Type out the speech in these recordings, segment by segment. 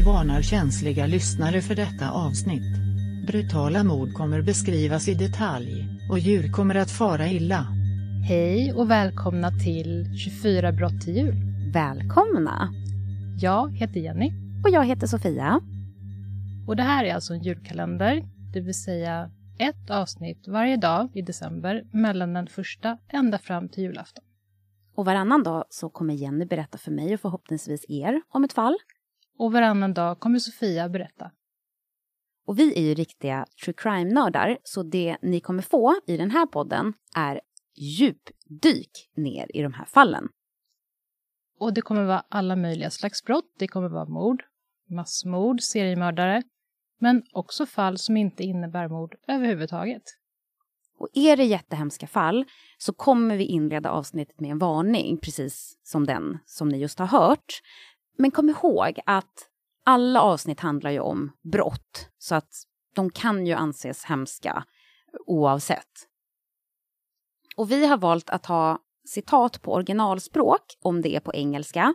Vi varnar känsliga lyssnare för detta avsnitt. Brutala mord kommer beskrivas i detalj, och djur kommer att fara illa. Hej och välkomna till 24 brott till jul. Välkomna! Jag heter Jenny. Och jag heter Sofia. Och det här är alltså en julkalender, det vill säga ett avsnitt varje dag i december mellan den första ända fram till julafton. Och varannan dag så kommer Jenny berätta för mig och förhoppningsvis er om ett fall. Och varannan dag kommer Sofia berätta. Och vi är ju riktiga true crime-nördar, så det ni kommer få i den här podden är djupdyk ner i de här fallen. Och det kommer vara alla möjliga slags brott. Det kommer vara mord, massmord, seriemördare, men också fall som inte innebär mord överhuvudtaget. Och är det jättehemska fall så kommer vi inleda avsnittet med en varning, precis som den som ni just har hört. Men kom ihåg att alla avsnitt handlar ju om brott, så att de kan ju anses hemska oavsett. Och vi har valt att ha citat på originalspråk, om det är på engelska.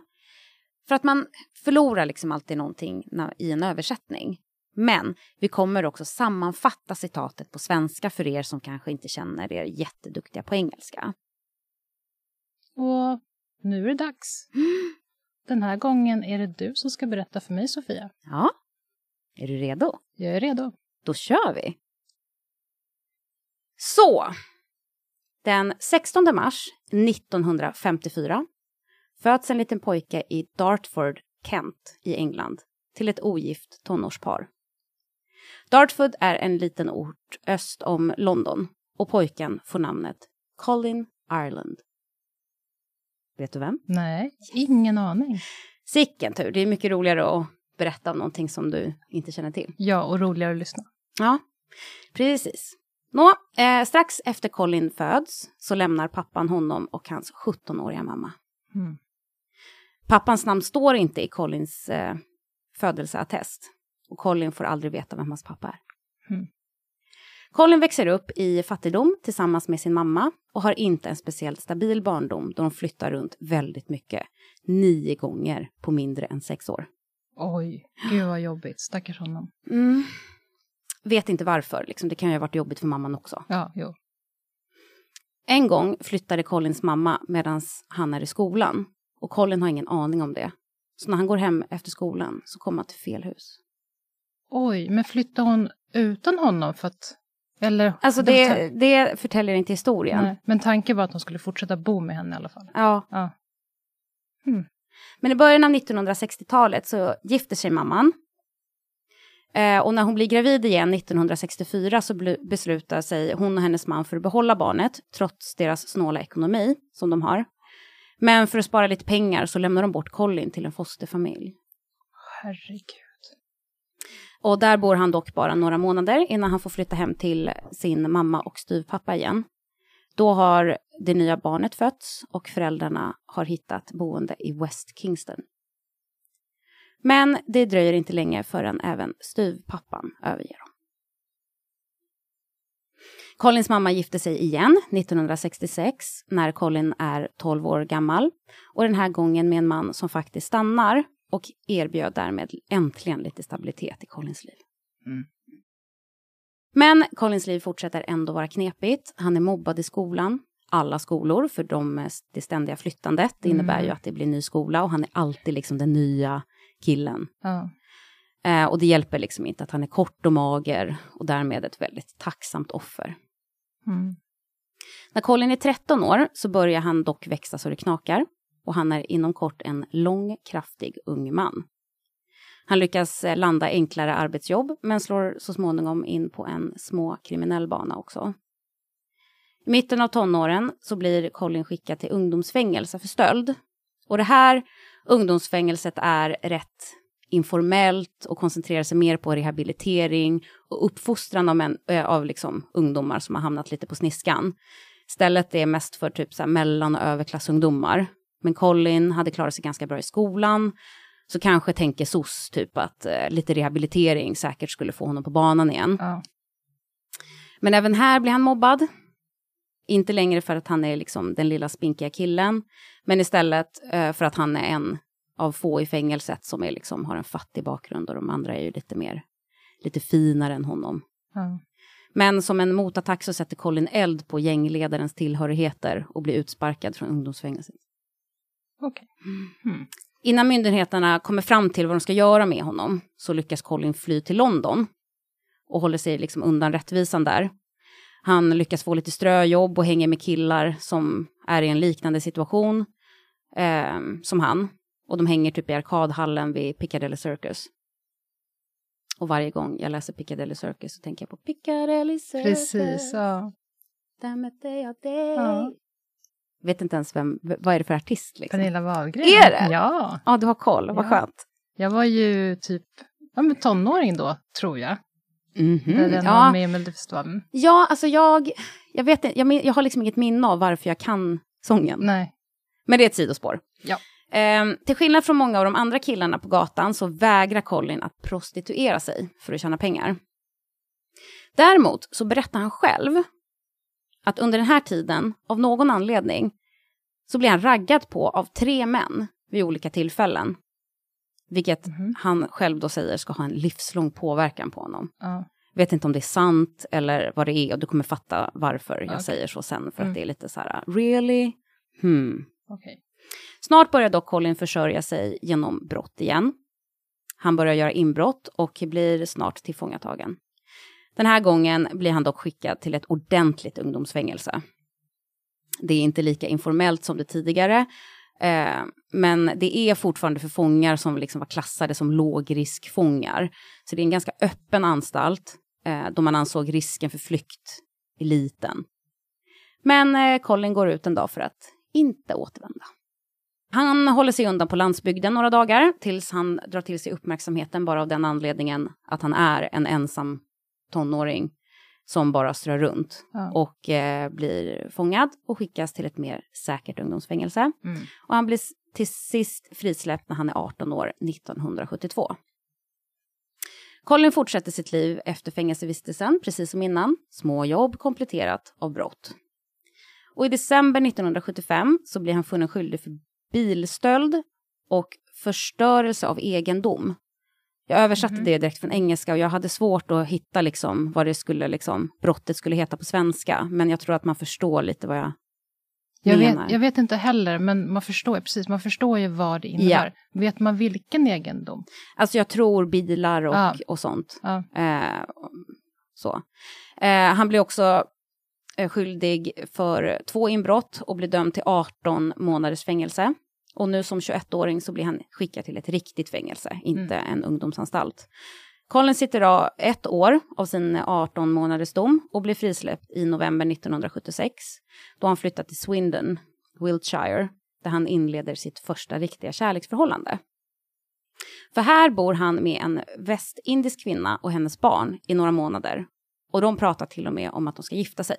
För att man förlorar liksom alltid någonting i en översättning. Men vi kommer också sammanfatta citatet på svenska för er som kanske inte känner er jätteduktiga på engelska. Och nu är det dags. Den här gången är det du som ska berätta för mig, Sofia. Ja. Är du redo? Jag är redo. Då kör vi. Så. Den 16 mars 1954 föds en liten pojke i Dartford, Kent i England till ett ogift tonårspar. Dartford är en liten ort öst om London och pojken får namnet Colin Ireland. Vet du vem? Nej, ingen aning. Sicken tur, det är mycket roligare att berätta om någonting som du inte känner till. Ja, och roligare att lyssna. Ja, precis. Nå, eh, strax efter Colin föds så lämnar pappan honom och hans 17-åriga mamma. Mm. Pappans namn står inte i Collins eh, födelseattest. Och Colin får aldrig veta vem hans pappa är. Mm. Colin växer upp i fattigdom tillsammans med sin mamma och har inte en speciellt stabil barndom då de flyttar runt väldigt mycket. Nio gånger på mindre än sex år. Oj, gud vad jobbigt. Stackars honom. Mm. Vet inte varför, liksom. det kan ju ha varit jobbigt för mamman också. Ja, jo. En gång flyttade Collins mamma medan han är i skolan. Och Colin har ingen aning om det. Så när han går hem efter skolan så kommer han till fel hus. Oj, men flyttade hon utan honom för att... Eller, alltså det, det förtäljer inte historien. Nej, men tanken var att hon skulle fortsätta bo med henne i alla fall. Ja. ja. Hmm. Men i början av 1960-talet så gifter sig mamman. Eh, och när hon blir gravid igen 1964 så beslutar sig hon och hennes man för att behålla barnet, trots deras snåla ekonomi som de har. Men för att spara lite pengar så lämnar de bort Colin till en fosterfamilj. Herregud. Och där bor han dock bara några månader innan han får flytta hem till sin mamma och styvpappa igen. Då har det nya barnet fötts och föräldrarna har hittat boende i West Kingston. Men det dröjer inte länge förrän även styvpappan överger dem. Collins mamma gifte sig igen 1966 när Colin är 12 år gammal och den här gången med en man som faktiskt stannar och erbjöd därmed äntligen lite stabilitet i Collins liv. Mm. Men Collins liv fortsätter ändå vara knepigt. Han är mobbad i skolan, alla skolor, för de, det ständiga flyttandet. Det innebär mm. ju att det blir ny skola och han är alltid liksom den nya killen. Ja. Eh, och det hjälper liksom inte att han är kort och mager och därmed ett väldigt tacksamt offer. Mm. När Colin är 13 år så börjar han dock växa så det knakar och han är inom kort en lång, kraftig ung man. Han lyckas eh, landa enklare arbetsjobb men slår så småningom in på en små kriminell bana också. I mitten av tonåren så blir Colin skickad till ungdomsfängelse för stöld. Och det här ungdomsfängelset är rätt informellt och koncentrerar sig mer på rehabilitering och uppfostran av, män, av liksom ungdomar som har hamnat lite på sniskan. Stället är mest för typ så här mellan och överklassungdomar. Men Colin hade klarat sig ganska bra i skolan. Så kanske tänker SOS typ att eh, lite rehabilitering säkert skulle få honom på banan igen. Ja. Men även här blir han mobbad. Inte längre för att han är liksom den lilla spinkiga killen, men istället eh, för att han är en av få i fängelset som är liksom, har en fattig bakgrund och de andra är ju lite mer, lite finare än honom. Ja. Men som en motattack så sätter Colin eld på gängledarens tillhörigheter och blir utsparkad från ungdomsfängelset. Okej. Mm. Innan myndigheterna kommer fram till vad de ska göra med honom så lyckas Colin fly till London och håller sig liksom undan rättvisan där. Han lyckas få lite ströjobb och hänger med killar som är i en liknande situation eh, som han. Och de hänger typ i arkadhallen vid Piccadilly Circus. Och varje gång jag läser Piccadilly Circus så tänker jag på Piccadilly Circus. Precis, ja. Där mötte jag dig. Ja. Vet inte ens vem, vad är det för artist liksom? Pernilla Wahlgren. Är det? Ja. Ja, du har koll, vad Ja. skönt. Jag var ju typ ja, men tonåring då, tror jag. Mhm, När den var Ja, med i Melodifestivalen. ja, alltså jag, jag vet jag, jag har liksom inget minne av varför jag kan sången. Nej. Men det är ett sidospår. Ja. Ehm, till skillnad från många av de andra killarna på gatan så vägrar Colin att prostituera sig för att tjäna pengar. Däremot så berättar han själv att under den här tiden, av någon anledning, så blir han raggad på av tre män vid olika tillfällen. Vilket Mhm. han själv då säger ska ha en livslång påverkan på honom. Ja. Vet inte om det är sant eller vad det är och du kommer fatta varför jag Okej. säger så sen. För Mm. att det är lite så här, really? Hmm. Okej. Snart börjar dock Colin försörja sig genom brott igen. Han börjar göra inbrott och blir snart tillfångatagen. Den här gången blir han dock skickad till ett ordentligt ungdomsfängelse. Det är inte lika informellt som det tidigare, eh, men det är fortfarande för fångar som liksom var klassade som lågriskfångar. Så det är en ganska öppen anstalt, eh, då man ansåg risken för flykt är liten. Men eh, Colin går ut en dag för att inte återvända. Han håller sig undan på landsbygden några dagar tills han drar till sig uppmärksamheten bara av den anledningen att han är en ensam tonåring som bara strör runt Ja. och eh, blir fångad och skickas till ett mer säkert ungdomsfängelse. Mm. Och han blir till sist frisläppt när han är 18 år 1972. Colin fortsätter sitt liv efter fängelsevistelsen, precis som innan. Småjobb kompletterat av brott. Och i december 1975 så blir han funnen skyldig för bilstöld och förstörelse av egendom. Jag översatte Mhm. det direkt från engelska och jag hade svårt att hitta liksom vad det skulle, liksom, brottet skulle heta på svenska. Men jag tror att man förstår lite vad jag Jag, menar. vet, jag vet inte heller, men man förstår, precis, man förstår ju vad det innebär. Vet man vilken egendom? Alltså jag tror bilar och, Ja. och sånt. Ja. Eh, så. Eh, han blir också eh, skyldig för två inbrott och blir dömd till 18 månaders fängelse. Och nu som 21-åring så blir han skickad till ett riktigt fängelse, inte en ungdomsanstalt. Colin sitter av ett år av sin 18 månaders dom och blir frisläppt i november 1976 då han flyttar till Swindon, Wiltshire, där han inleder sitt första riktiga kärleksförhållande. För här bor han med en västindisk kvinna och hennes barn i några månader. Och de pratar till och med om att de ska gifta sig.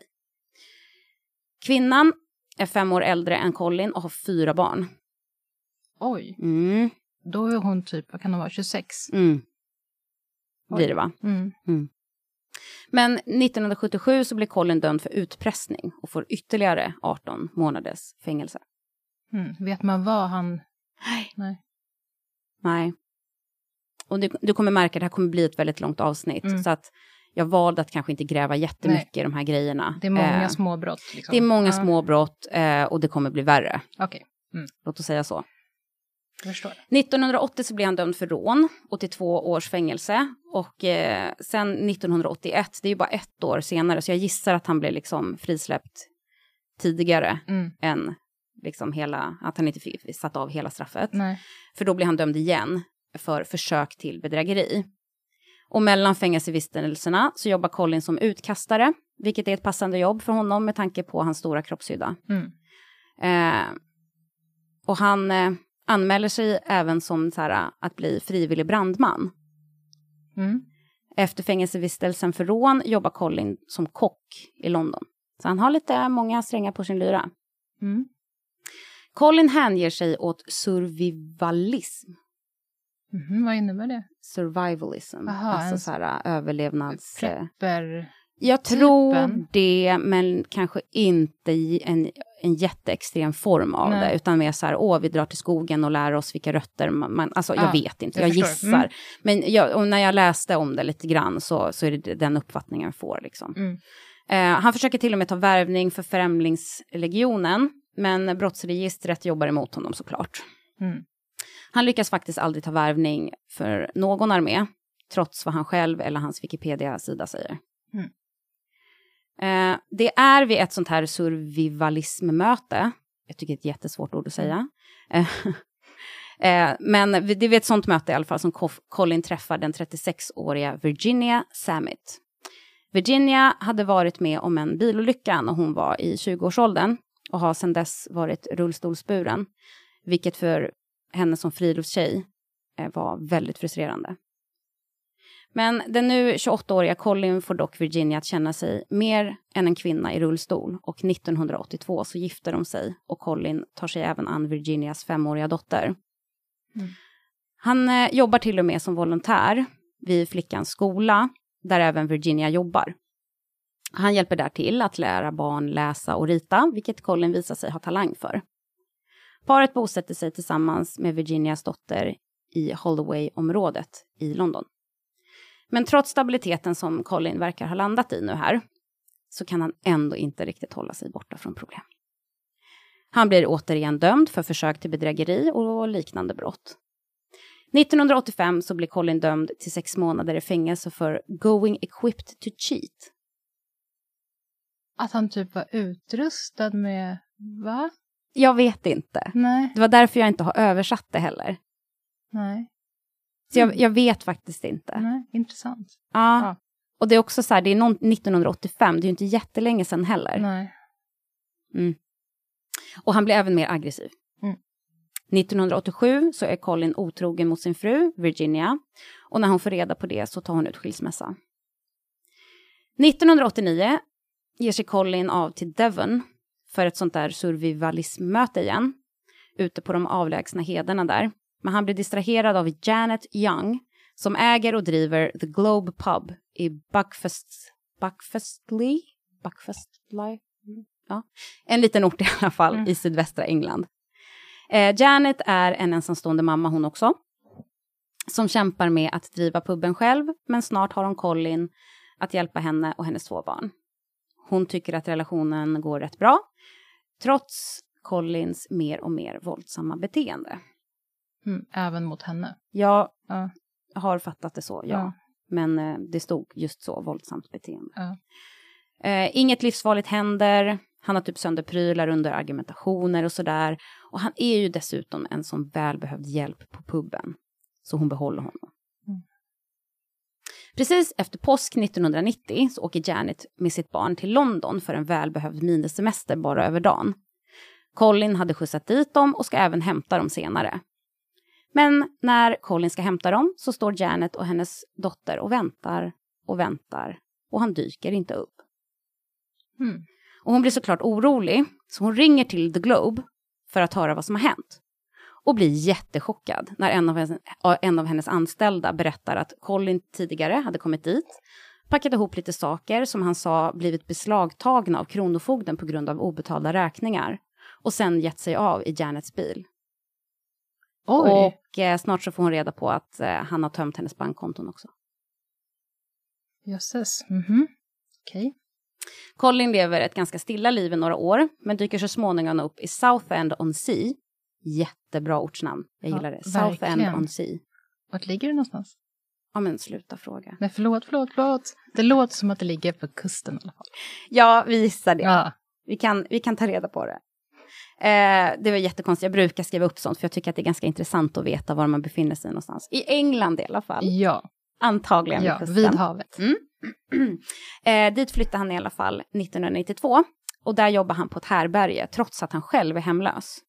Kvinnan är fem år äldre än Colin och har fyra barn. Oj, Mm, då är hon typ, vad kan hon vara, 26? mm. Blir Oj. det va? Mm. Men 1977 så blir Colin dömd för utpressning och får ytterligare 18 månaders fängelse. Mm. Vet man vad han... Nej. Nej. Nej. Och du, du kommer märka att det här kommer bli ett väldigt långt avsnitt. Mm. Så att jag valde att kanske inte gräva jättemycket i de här grejerna. Det är många Eh, små brott. Liksom. Det är många Ja. små brott eh, och det kommer bli värre. Okej, Låt oss säga så. Jag förstår. 1980 så blir han dömd för rån och till två års fängelse. Och eh, sen 1981, det är ju bara ett år senare, så jag gissar att han blev liksom frisläppt tidigare Mm. än liksom hela, att han inte fick satt av hela straffet. Nej. För då blir han dömd igen för försök till bedrägeri. Och mellan fängelsevistelserna så jobbar Colin som utkastare, vilket är ett passande jobb för honom med tanke på hans stora kroppshydda. Mm. Eh, och han eh, anmäler sig även som så här, att bli frivillig brandman. Mm. Efter fängelsevistelsen för rån jobbar Colin som kock i London. Så han har lite många strängar på sin lyra. Mm. Colin hänger sig åt survivalism. Mhm, vad innebär det? Survivalism. Aha, alltså en- så här överlevnads... Prepper... Jag tror Typen. det, men kanske inte i en, en jätteextrem form av Nej. det, utan mer så här, åh, vi drar till skogen och lär oss vilka rötter man, man alltså jag Ja, vet inte, jag jag, gissar. Mm. Men jag, när jag läste om det lite grann så, så är det den uppfattningen jag får liksom. Mm. Eh, han försöker till och med ta värvning för Främlingslegionen, men brottsregistret jobbar emot honom såklart. Mm. Han lyckas faktiskt aldrig ta värvning för någon armé, trots vad han själv eller hans Wikipedia-sida säger. Mm. Eh, det är vid ett sånt här survivalismmöte, jag tycker det är ett jättesvårt ord att säga, eh, eh, men det är vid ett sånt möte i alla fall som Colin träffar den 36-åriga Virginia Sammet. Virginia hade varit med om en bilolycka när hon var i 20-årsåldern och har sedan dess varit rullstolsburen, vilket för henne som friluftstjej eh, var väldigt frustrerande. Men den nu 28-åriga Colin får dock Virginia att känna sig mer än en kvinna i rullstol och 1982 så gifter de sig och Colin tar sig även an Virginias femåriga dotter. Mm. Han eh, jobbar till och med som volontär vid flickans skola där även Virginia jobbar. Han hjälper där till att lära barn läsa och rita, vilket Colin visar sig ha talang för. Paret bosätter sig tillsammans med Virginias dotter i Holloway-området i London. Men trots stabiliteten som Colin verkar ha landat i nu här, så kan han ändå inte riktigt hålla sig borta från problem. Han blir återigen dömd för försök till bedrägeri och liknande brott. 1985 så blir Colin dömd till sex månader i fängelse för going equipped to cheat. Att han typ var utrustad med, va? Jag vet inte. Nej, Det var därför jag inte har översatt det heller. nej, Så jag, Mm. jag vet faktiskt inte. nej, intressant. Ja. Ja. Och det är också så här, det är någon, 1985, det är ju inte jättelänge sedan heller. Nej. Och han blir även mer aggressiv. Mm. 1987 så är Colin otrogen mot sin fru, Virginia. Och när hon får reda på det så tar hon ut skilsmässa. 1989 ger sig Colin av till Devon för ett sånt där survivalismmöte igen. Ute på de avlägsna hedarna där. Men han blir distraherad av Janet Young som äger och driver The Globe Pub i Buckfast, Buckfastly? Buckfastly? Ja. En liten ort i alla fall Mm. i sydvästra England. Eh, Janet är en ensamstående mamma hon också. Som kämpar med att driva puben själv, men snart har hon Colin att hjälpa henne och hennes två barn. Hon tycker att relationen går rätt bra, trots Collins mer och mer våldsamma beteende. Mm, även mot henne. Jag Ja. har fattat det så, ja. Ja. Men eh, det stod just så, våldsamt beteende. Ja. Eh, inget livsfarligt händer. Han har typ sönder prylar under argumentationer och sådär. Och han är ju dessutom en sån välbehövd hjälp på puben. Så hon behåller honom. Mm. Precis efter påsk 1990 så åker Janet med sitt barn till London för en välbehövd minisemester bara över dagen. Colin hade skjutsat dit dem och ska även hämta dem senare. Men när Colin ska hämta dem så står Janet och hennes dotter och väntar och väntar och han dyker inte upp. Mm. Och hon blir såklart orolig, så hon ringer till The Globe för att höra vad som har hänt. Och blir jättechockad när en av, hennes, en av hennes anställda berättar att Colin tidigare hade kommit dit, packat ihop lite saker som han sa blivit beslagtagna av Kronofogden på grund av obetalda räkningar och sen gett sig av i Janets bil. Oj, Och eh, snart så får hon reda på att eh, han har tömt hennes bankkonton också. jösses. Mhm. Okej. Colin lever ett ganska stilla liv i några år, men dyker så småningom upp i Southend on Sea. Jättebra ortsnamn. Jag Ja, gillar det. Southend on Sea. Vart ligger det någonstans? Ja, men sluta fråga. Nej, förlåt, förlåt, förlåt. Det låter som att det ligger på kusten i alla fall. Ja, vi gissar det. Ja. Vi, kan, vi kan ta reda på det. Eh, det var jättekonstigt. Jag brukar skriva upp sånt, för jag tycker att det är ganska intressant att veta var man befinner sig någonstans. I England i alla fall. Ja, Antagligen ja vid havet. eh, dit flyttade han i alla fall 1992 och där jobbar han på ett härberge trots att han själv är hemlös.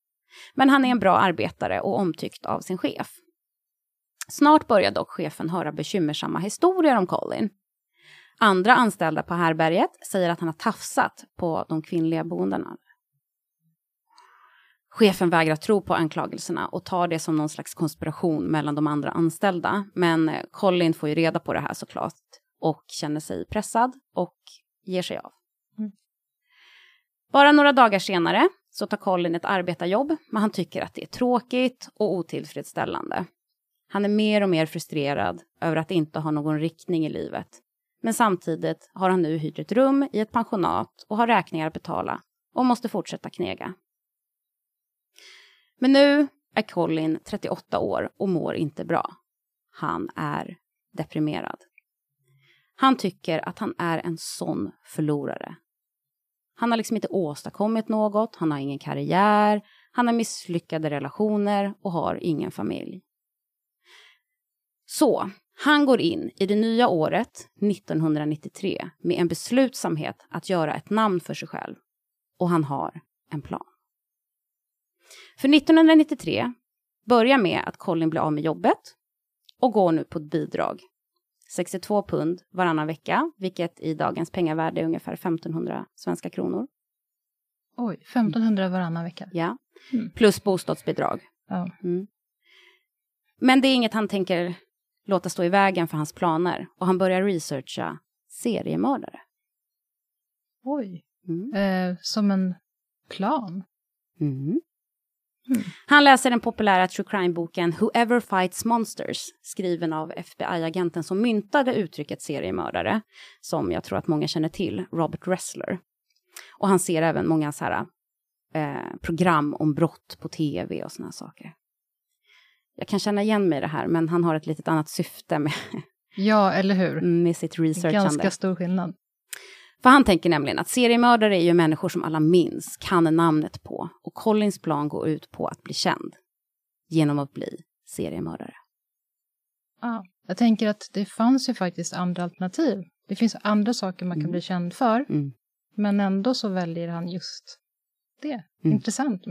Men han är en bra arbetare och omtyckt av sin chef. Snart börjar dock chefen höra bekymmersamma historier om Colin. Andra anställda på härberget säger att han har tafsat på de kvinnliga boendena. Chefen vägrar tro på anklagelserna och tar det som någon slags konspiration mellan de andra anställda. Men eh, Colin får ju reda på det här såklart och känner sig pressad och ger sig av. Mm. Bara några dagar senare så tar Colin ett arbetarjobb, men han tycker att det är tråkigt och otillfredsställande. Han är mer och mer frustrerad över att inte ha någon riktning i livet. Men samtidigt har han nu hyrt ett rum i ett pensionat och har räkningar att betala och måste fortsätta knega. Men nu är Colin 38 år och mår inte bra. Han är deprimerad. Han tycker att han är en sån förlorare. Han har liksom inte åstadkommit något, han har ingen karriär, han har misslyckade relationer och har ingen familj. Så han går in i det nya året, 1993, med en beslutsamhet att göra ett namn för sig själv. Och han har en plan. För 1993 börjar med att Colin blir av med jobbet och går nu på ett bidrag. 62 pund varannan vecka, vilket i dagens pengavärde är ungefär 1500 svenska kronor. Oj, 1500 varannan vecka. Ja. Mm. Plus bostadsbidrag. Ja. Mm. Men det är inget han tänker låta stå i vägen för hans planer och han börjar researcha seriemördare. Oj. Mm. Eh, som en plan. Mm. Mm. Han läser den populära true crime-boken Whoever Fights Monsters, skriven av FBI-agenten som myntade uttrycket seriemördare, som jag tror att många känner till, Robert Ressler. Och han ser även många så här, eh, program om brott på tv och såna saker. Jag kan känna igen mig i det här, men han har ett litet annat syfte med, Ja, eller hur? med sitt researchande. Ganska stor skillnad. För han tänker nämligen att seriemördare är ju människor som alla minns, kan namnet på. Och Collins plan går ut på att bli känd. Genom att bli seriemördare. Ja. Jag tänker att det fanns ju faktiskt andra alternativ. Det finns andra saker man kan Mm. bli känd för. Mm. Men ändå så väljer han just det. Mm. Intressant.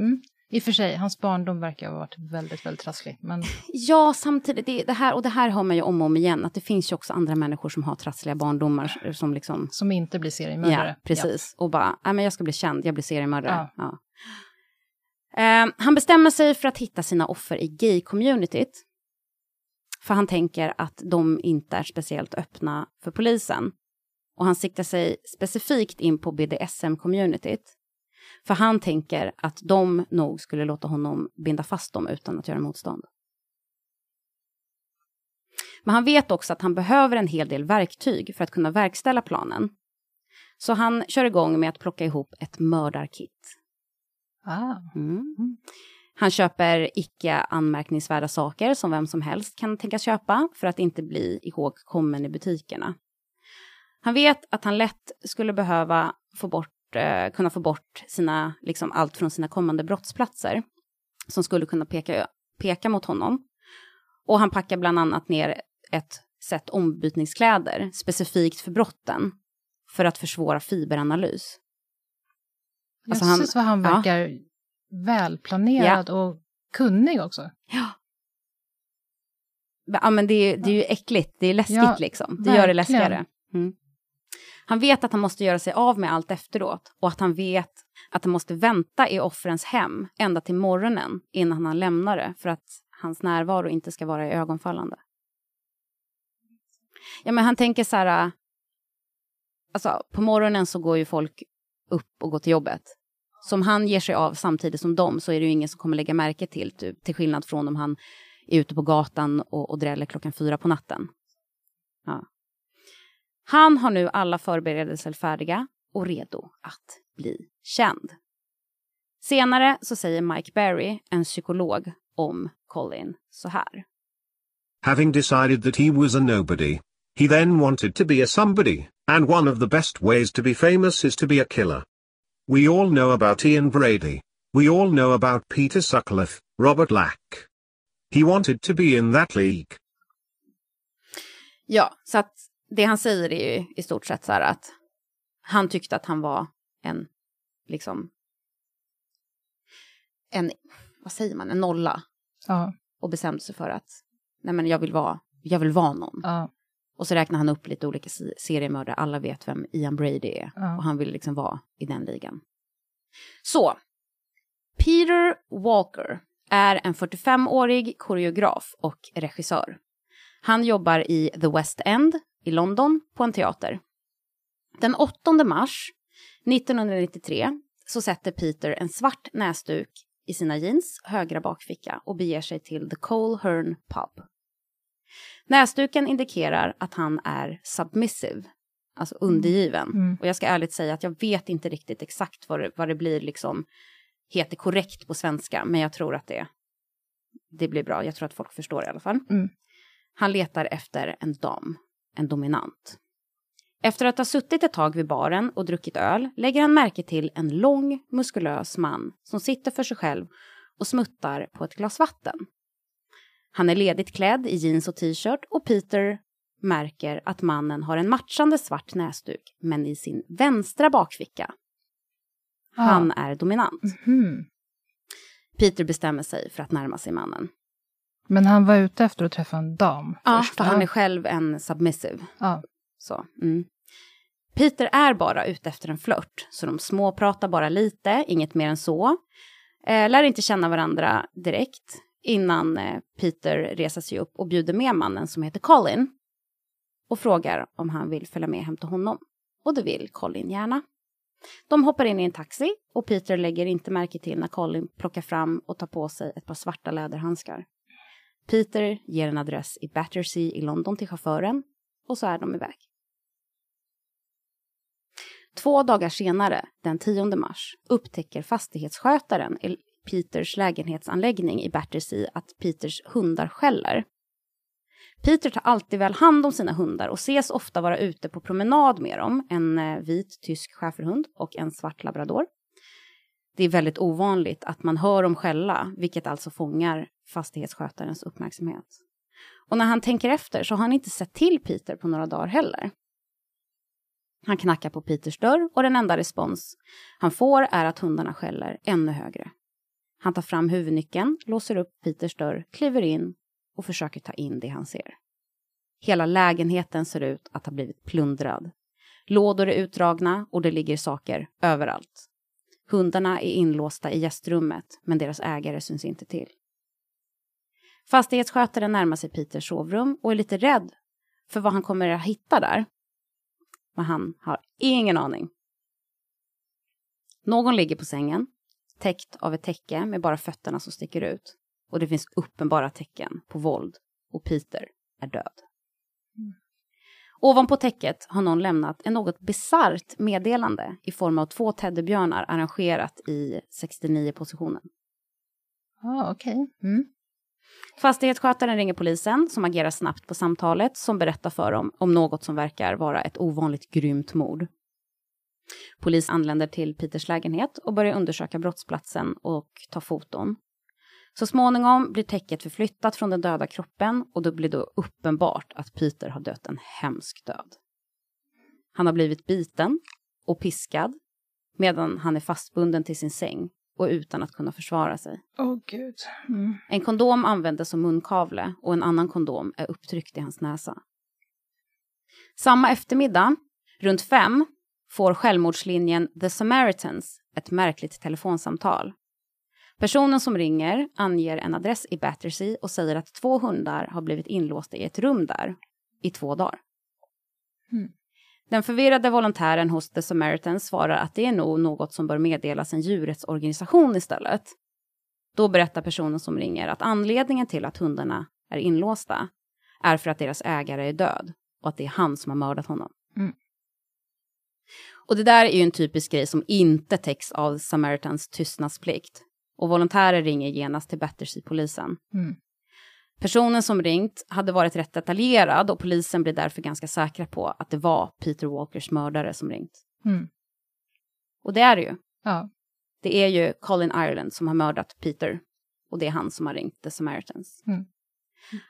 I och för sig, hans barndom verkar ha varit väldigt, väldigt trasslig. Men Ja, samtidigt, det, det här, och det här hör man ju om och om igen, att det finns ju också andra människor som har trassliga barndomar som liksom... som inte blir seriemördare. Ja, precis. Och bara, nej men jag ska bli känd, jag blir seriemördare. Ja. Ja. Eh, han bestämmer sig för att hitta sina offer i gay-communityt. För han tänker att de inte är speciellt öppna för polisen. Och han siktar sig specifikt in på BDSM-communityt. För han tänker att de nog skulle låta honom binda fast dem utan att göra motstånd. Men han vet också att han behöver en hel del verktyg för att kunna verkställa planen. Så han kör igång med att plocka ihop ett mördarkit. Ah. Mm. Han köper icke anmärkningsvärda saker som vem som helst kan tänkas köpa för att inte bli ihågkommen i butikerna. Han vet att han lätt skulle behöva få bort, eh, kunna få bort sina, liksom allt från sina kommande brottsplatser som skulle kunna peka, peka mot honom. Och han packar bland annat ner ett set ombytningskläder specifikt för brotten för att försvåra fiberanalys. Alltså han- Jösses vad han ja. verkar välplanerad och kunnig också. Ja. Ja, men det är, det är ju äckligt, det är läskigt Ja, liksom. Det gör det verkligen. läskigare. Mm. Han vet att han måste göra sig av med allt efteråt och att han vet att han måste vänta i offrens hem ända till morgonen innan han lämnar det för att hans närvaro inte ska vara ögonfallande. Ja, men han tänker så här, alltså på morgonen så går ju folk upp och går till jobbet. Så om han ger sig av samtidigt som dem så är det ju ingen som kommer lägga märke till, typ, till skillnad från om han är ute på gatan och, och dräller klockan fyra på natten. Ja. Han har nu alla förberedelser färdiga och redo att bli känd. Senare så säger Mike Berry, en psykolog, om Colin så här. Having decided that he was a nobody, he then wanted to be a somebody, and one of the best ways to be famous is to be a killer. We all know about Ian Brady. We all know about Peter Sutcliffe, Robert Lack. He wanted to be in that league. Ja, så att det han säger är ju i stort sett så här att han tyckte att han var en, liksom, en, vad säger man, en nolla Ja, och bestämde sig för att nej men jag vill vara, jag vill vara någon. ja, Och så räknar han upp lite olika se- seriemördare, alla vet vem Ian Brady är. Ja. Och han vill liksom vara i den ligan. Så, Peter Walker är en 45-årig koreograf och regissör. Han jobbar i The West End, i London på en teater. Den 8 mars 1993 så sätter Peter en svart näsduk i sina jeans högra bakficka och beger sig till The Cole Hearn Pub. Näsduken indikerar att han är submissive, alltså undergiven. Mm. Och jag ska ärligt säga att jag vet inte riktigt exakt vad det, vad det blir liksom heter korrekt på svenska, men jag tror att det, det blir bra. Jag tror att folk förstår i alla fall. Mm. Han letar efter en dam, en dominant. Efter att ha suttit ett tag vid baren och druckit öl lägger han märke till en lång, muskulös man som sitter för sig själv och smuttar på ett glas vatten. Han är ledigt klädd i jeans och t-shirt och Peter märker att mannen har en matchande svart näsduk, men i sin vänstra bakficka. Han är dominant. Mhm. Peter bestämmer sig för att närma sig mannen. Men han var ute efter att träffa en dam Ja, först, för va? han är själv en submissive. Ja. Så, mm. Peter är bara ute efter en flört, så de småpratar bara lite, inget mer än så. Eh, lär inte känna varandra direkt innan eh, Peter reser sig upp och bjuder med mannen som heter Colin och frågar om han vill följa med hem till honom. Och det vill Colin gärna. De hoppar in i en taxi och Peter lägger inte märke till när Colin plockar fram och tar på sig ett par svarta läderhandskar. Peter ger en adress i Battersea i London till chauffören och så är de iväg. Två dagar senare, den 10 mars, upptäcker fastighetsskötaren i Peters lägenhetsanläggning i Battersea att Peters hundar skäller. Peter tar alltid väl hand om sina hundar och ses ofta vara ute på promenad med dem, en eh, vit tysk schäferhund och en svart labrador. Det är väldigt ovanligt att man hör dem skälla, vilket alltså fångar fastighetsskötarens uppmärksamhet. Och när han tänker efter så har han inte sett till Peter på några dagar heller. Han knackar på Peters dörr och den enda respons han får är att hundarna skäller ännu högre. Han tar fram huvudnyckeln, låser upp Peters dörr, kliver in och försöker ta in det han ser. Hela lägenheten ser ut att ha blivit plundrad. Lådor är utdragna och det ligger saker överallt. Hundarna är inlåsta i gästrummet, men deras ägare syns inte till. Fastighetsskötaren närmar sig Peters sovrum och är lite rädd för vad han kommer att hitta där. Men han har ingen aning. Någon ligger på sängen, täckt av ett täcke med bara fötterna som sticker ut. Och det finns uppenbara tecken på våld och Peter är död. Ovanpå täcket har någon lämnat en något bisarrt meddelande i form av två teddybjörnar arrangerat i 69-positionen. Ja, ah, okej. Mm. Fastighetsskötaren ringer polisen som agerar snabbt på samtalet som berättar för dem om något som verkar vara ett ovanligt grymt mord. Polis anländer till Peters lägenhet och börjar undersöka brottsplatsen och ta foton. Så småningom blir täcket förflyttat från den döda kroppen och det blir då uppenbart att Peter har dött en hemsk död. Han har blivit biten och piskad medan han är fastbunden till sin säng och utan att kunna försvara sig. Åh, gud. Mm. En kondom användes som munkavle och en annan kondom är upptryckt i hans näsa. Samma eftermiddag, runt fem, får självmordslinjen The Samaritans ett märkligt telefonsamtal. Personen som ringer anger en adress i Battersea och säger att två hundar har blivit inlåsta i ett rum där i två dagar. Mm. Den förvirrade volontären hos The Samaritans svarar att det är nog något som bör meddelas en djurrättsorganisation istället. Då berättar personen som ringer att anledningen till att hundarna är inlåsta är för att deras ägare är död och att det är han som har mördat honom. Mm. Och det där är ju en typisk grej som inte täcks av Samaritans tystnadsplikt. Och volontärer ringer genast till Battersea-polisen. Mm. Personen som ringt hade varit rätt detaljerad och polisen blir därför ganska säkra på att det var Peter Walkers mördare som ringt. Mm. Och det är det ju. Ja. Det är ju Colin Ireland som har mördat Peter. Och det är han som har ringt The Samaritans. Mm.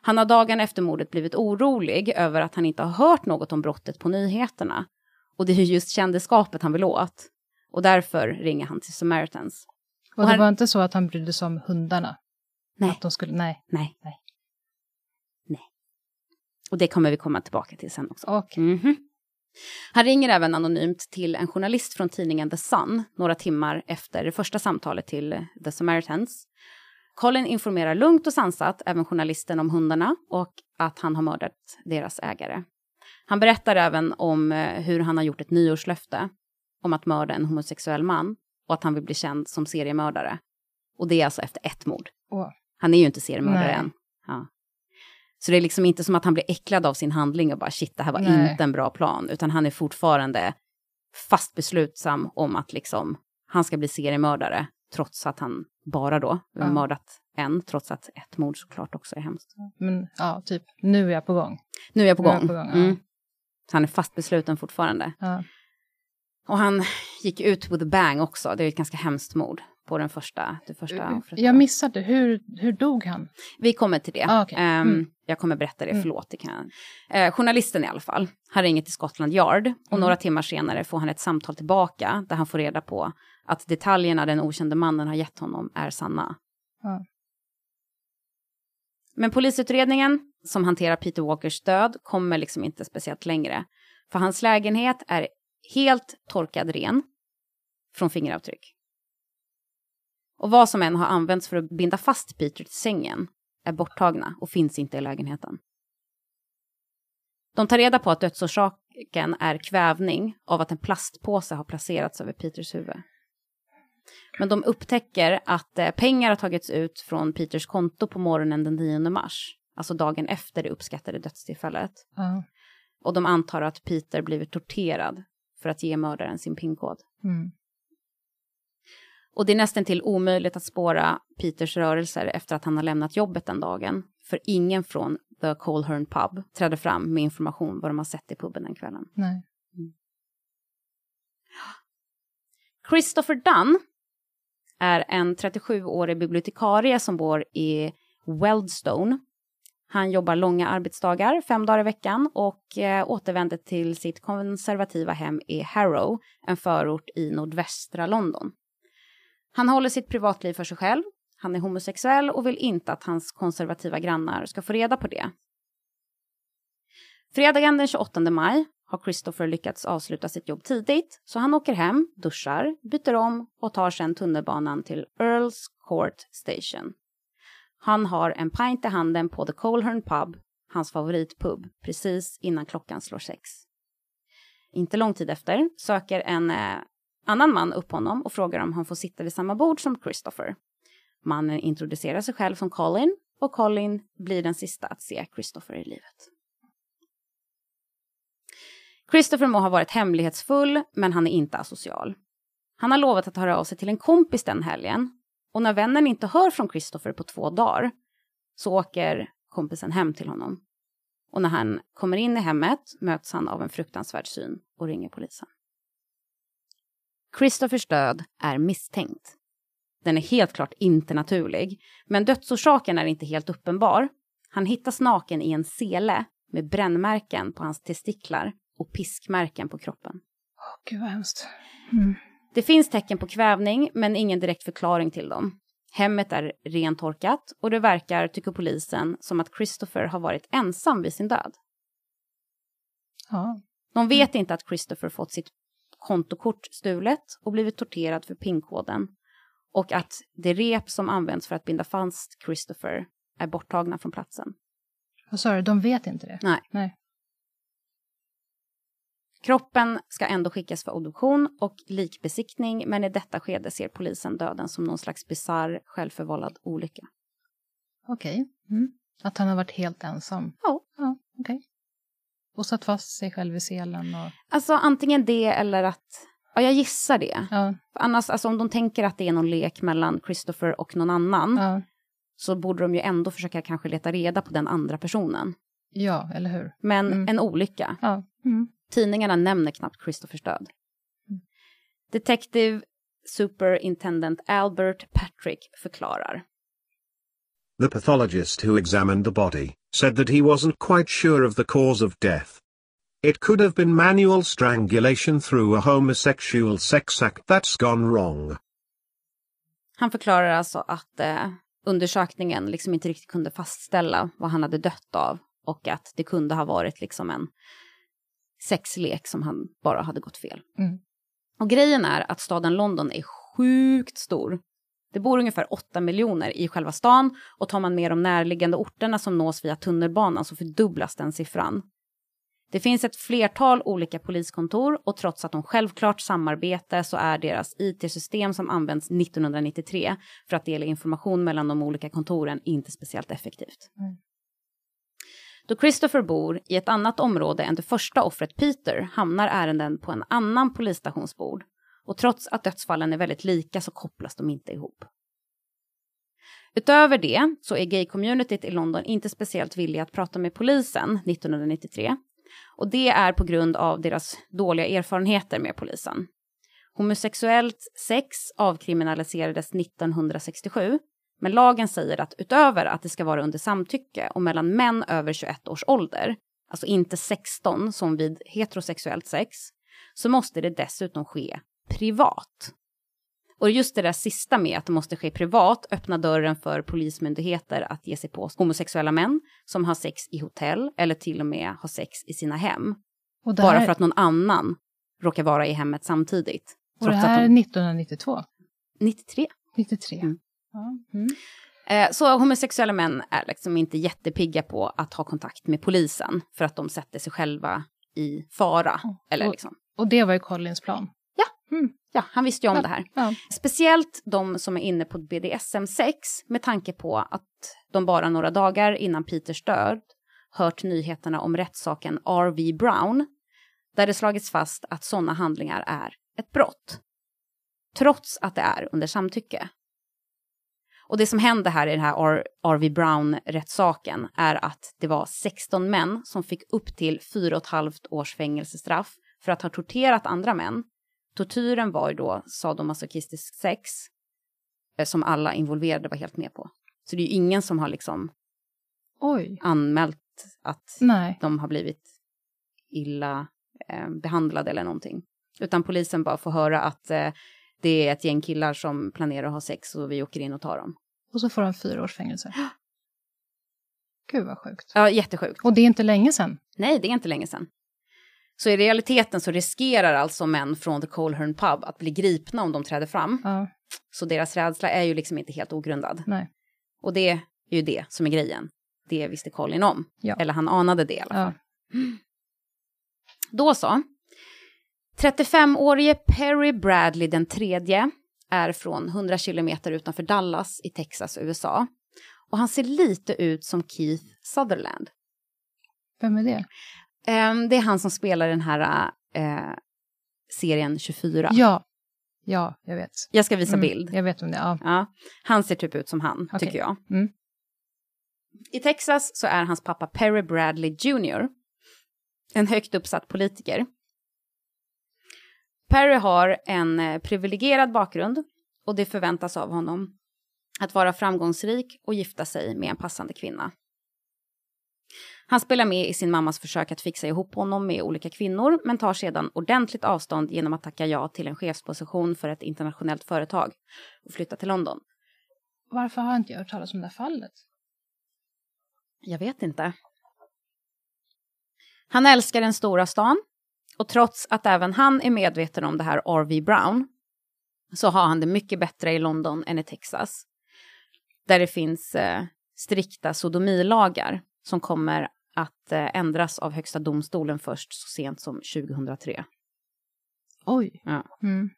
Han har dagen efter mordet blivit orolig över att han inte har hört något om brottet på nyheterna. Och det är just kändisskapet han vill åt. Och därför ringer han till Samaritans. Och, Och det han- var inte så att han brydde sig om hundarna? Nej. Att de skulle, nej. Nej. Nej. Nej. Och det kommer vi komma tillbaka till sen också. Okej. Mhm. Han ringer även anonymt till en journalist från tidningen The Sun några timmar efter det första samtalet till The Samaritans. Colin informerar lugnt och sansat även journalisten om hundarna och att han har mördat deras ägare. Han berättar även om eh, hur han har gjort ett nyårslöfte om att mörda en homosexuell man och att han vill bli känd som seriemördare. Och det är alltså efter ett mord. Åh. Han är ju inte seriemördare Nej. än. Ja. Så det är liksom inte som att han blir äcklad av sin handling och bara shit, det här var Nej. inte en bra plan, utan han är fortfarande fast beslutsam om att liksom han ska bli seriemördare, trots att han bara då Ja. mördat en, trots att ett mord såklart också är hemskt. Men ja, typ, nu är jag på gång. Nu är jag på Nu är jag gång. på gång, ja. mm. Han är fast besluten fortfarande. Ja. Och han gick ut with a bang också, det är ett ganska hemskt mord på den första, det första offret. Jag missade, hur, hur dog han? Vi kommer till det. Ah, okej. Ehm, Mm. Jag kommer berätta det, Mm. förlåt. Det kan jag. Eh, journalisten i alla fall, han ringer till Scotland Yard och Mm. några timmar senare får han ett samtal tillbaka där han får reda på att detaljerna den okände mannen har gett honom är sanna. Ja. Men polisutredningen som hanterar Peter Walkers död kommer liksom inte speciellt längre. För hans lägenhet är helt torkad ren från fingeravtryck. Och vad som än har använts för att binda fast Peter till sängen är borttagna och finns inte i lägenheten. De tar reda på att dödsorsaken är kvävning av att en plastpåse har placerats över Peters huvud. Men de upptäcker att eh, pengar har tagits ut från Peters konto på morgonen den 9 mars, alltså dagen efter det uppskattade dödstillfället. Ja. Och de antar att Peter blivit torterad för att ge mördaren sin pinkod. Mm. Och det är nästan till omöjligt att spåra Peters rörelser efter att han har lämnat jobbet den dagen. För ingen från The Colehern Pub trädde fram med information vad de har sett i puben den kvällen. Nej. Christopher Dunn är en 37-årig bibliotekarie som bor i Weldstone. Han jobbar långa arbetsdagar, fem dagar i veckan och eh, återvänder till sitt konservativa hem i Harrow, en förort i nordvästra London. Han håller sitt privatliv för sig själv, han är homosexuell och vill inte att hans konservativa grannar ska få reda på det. Fredagen den 28 maj har Christopher lyckats avsluta sitt jobb tidigt, så han åker hem, duschar, byter om och tar sedan tunnelbanan till Earls Court Station. Han har en pint i handen på The Colhern Pub, hans favoritpub, precis innan klockan slår sex. Inte lång tid efter söker en eh, annan man upp honom och frågar om han får sitta vid samma bord som Christopher. Mannen introducerar sig själv som Colin och Colin blir den sista att se Christopher i livet. Christopher må ha varit hemlighetsfull, men han är inte asocial. Han har lovat att höra av sig till en kompis den helgen och när vännen inte hör från Christopher på två dagar så åker kompisen hem till honom. Och när han kommer in i hemmet möts han av en fruktansvärd syn och ringer polisen. Christophers död är misstänkt. Den är helt klart inte naturlig, men dödsorsaken är inte helt uppenbar. Han hittas naken i en sele med brännmärken på hans testiklar och piskmärken på kroppen. Åh, gud vad hemskt. Mm. Det finns tecken på kvävning, men ingen direkt förklaring till dem. Hemmet är rentorkat och det verkar, tycker polisen, som att Christopher har varit ensam vid sin död. Ja. De vet inte att Christopher fått sitt kontokort stulet och blivit torterad för pinkoden och att det rep som används för att binda fast Christopher är borttagna från platsen. Vad sa du, de vet inte det? Nej. Nej. Kroppen ska ändå skickas för obduktion och likbesiktning, men i detta skede ser polisen döden som någon slags bizarr, självförvållad olycka. Okej. Mm. Att han har varit helt ensam? Ja. Ja, okej. Och satt fast sig själv i selen och... Alltså antingen det eller att, ja jag gissar det. Ja, Annars, alltså om de tänker att det är någon lek mellan Christopher och någon annan, ja. så borde de ju ändå försöka kanske leta reda på den andra personen. ja eller hur? Men Mm. en olycka. Ja. Mm. Tidningarna nämner knappt Christophers död. Detective Superintendent Albert Patrick förklarar. The pathologist who examined the body said that he wasn't quite sure of the cause of death. It could have been manual strangulation through a homosexual sex act that's gone wrong. Han förklarar alltså att eh, undersökningen liksom inte riktigt kunde fastställa vad han hade dött av och att det kunde ha varit liksom en sexlek som han bara hade gått fel. Mm. Och grejen är att staden London är sjukt stor. Det bor ungefär 8 miljoner i själva stan och tar man med de närliggande orterna som nås via tunnelbanan så fördubblas den siffran. Det finns ett flertal olika poliskontor och trots att de självklart samarbetar så är deras IT-system som används 1993 för att dela information mellan de olika kontoren inte speciellt effektivt. Mm. Då Christopher bor i ett annat område än det första offret Peter hamnar ärenden på en annan polisstationsbord och trots att dödsfallen är väldigt lika så kopplas de inte ihop. Utöver det så är gay-communityt i London inte speciellt villiga att prata med polisen 1993 och det är på grund av deras dåliga erfarenheter med polisen. Homosexuellt sex avkriminaliserades 1967 men lagen säger att utöver att det ska vara under samtycke och mellan män över 21 års ålder, alltså inte 16 som vid heterosexuellt sex, så måste det dessutom ske privat. Och just det där sista med att det måste ske privat öppnar dörren för polismyndigheter att ge sig på homosexuella män som har sex i hotell eller till och med har sex i sina hem. Det Bara här, för att någon annan råkar vara i hemmet samtidigt. och det här är att de, 1992, 93. 93. Mm. Ja. Mm. Eh, så homosexuella män är liksom inte jättepigga på att ha kontakt med polisen för att de sätter sig själva i fara. Eller Och- liksom. Och det var ju Collins plan. Ja, han visste ju om det här. Ja. Speciellt de som är inne på BDSM-sex med tanke på att de bara några dagar innan Peters död hört nyheterna om rättssaken R.V. Brown där det slagits fast att sådana handlingar är ett brott. Trots att det är under samtycke. Och det som hände här i den här R.V. Brown-rättssaken är att det var 16 män som fick upp till 4,5 års fängelsestraff för att ha torterat andra män Tortyren var ju då sadomasochistisk sex eh, som alla involverade var helt med på. Så det är ju ingen som har liksom Oj. anmält att Nej. de har blivit illa eh, behandlade eller någonting. Utan polisen bara får höra att eh, det är ett gäng killar som planerar att ha sex och vi åker in och tar dem. Och så får han fyra års fängelse. Gud vad sjukt. Ja, jättesjukt. Och det är inte länge sedan. Nej, det är inte länge sedan. Så i realiteten så riskerar alltså män från The Colehern Pub att bli gripna om de träder fram. Ja, Så deras rädsla är ju liksom inte helt ogrundad. nej. Och det är ju det som är grejen. Det visste Colin om. Ja. Eller han anade det i alla fall. Ja. Då så. 35-årige Perry Bradley den tredje är från 100 kilometer utanför Dallas i Texas, USA. Och han ser lite ut som Keith Sutherland. Vem är det? Ehm, det är han som spelar den här eh, serien 24. Ja. Ja, jag vet. Jag ska visa Mm, bild. Jag vet om det. Ja. Ja, han ser typ ut som han, Okej. tycker jag. Mm. I Texas så är hans pappa Perry Bradley Jr. en högt uppsatt politiker. Perry har en eh, privilegierad bakgrund och det förväntas av honom att vara framgångsrik och gifta sig med en passande kvinna. Han spelar med i sin mammas försök att fixa ihop honom med olika kvinnor men tar sedan ordentligt avstånd genom att tacka ja till en chefsposition för ett internationellt företag och flytta till London. Varför har inte jag hört talas om det här fallet? Jag vet inte. Han älskar den stora stan och trots att även han är medveten om det här R.V. Brown så har han det mycket bättre i London än i Texas. Där det finns eh, strikta sodomilagar som kommer att eh, ändras av Högsta domstolen först så sent som 2003. Oj. Ja. Mm.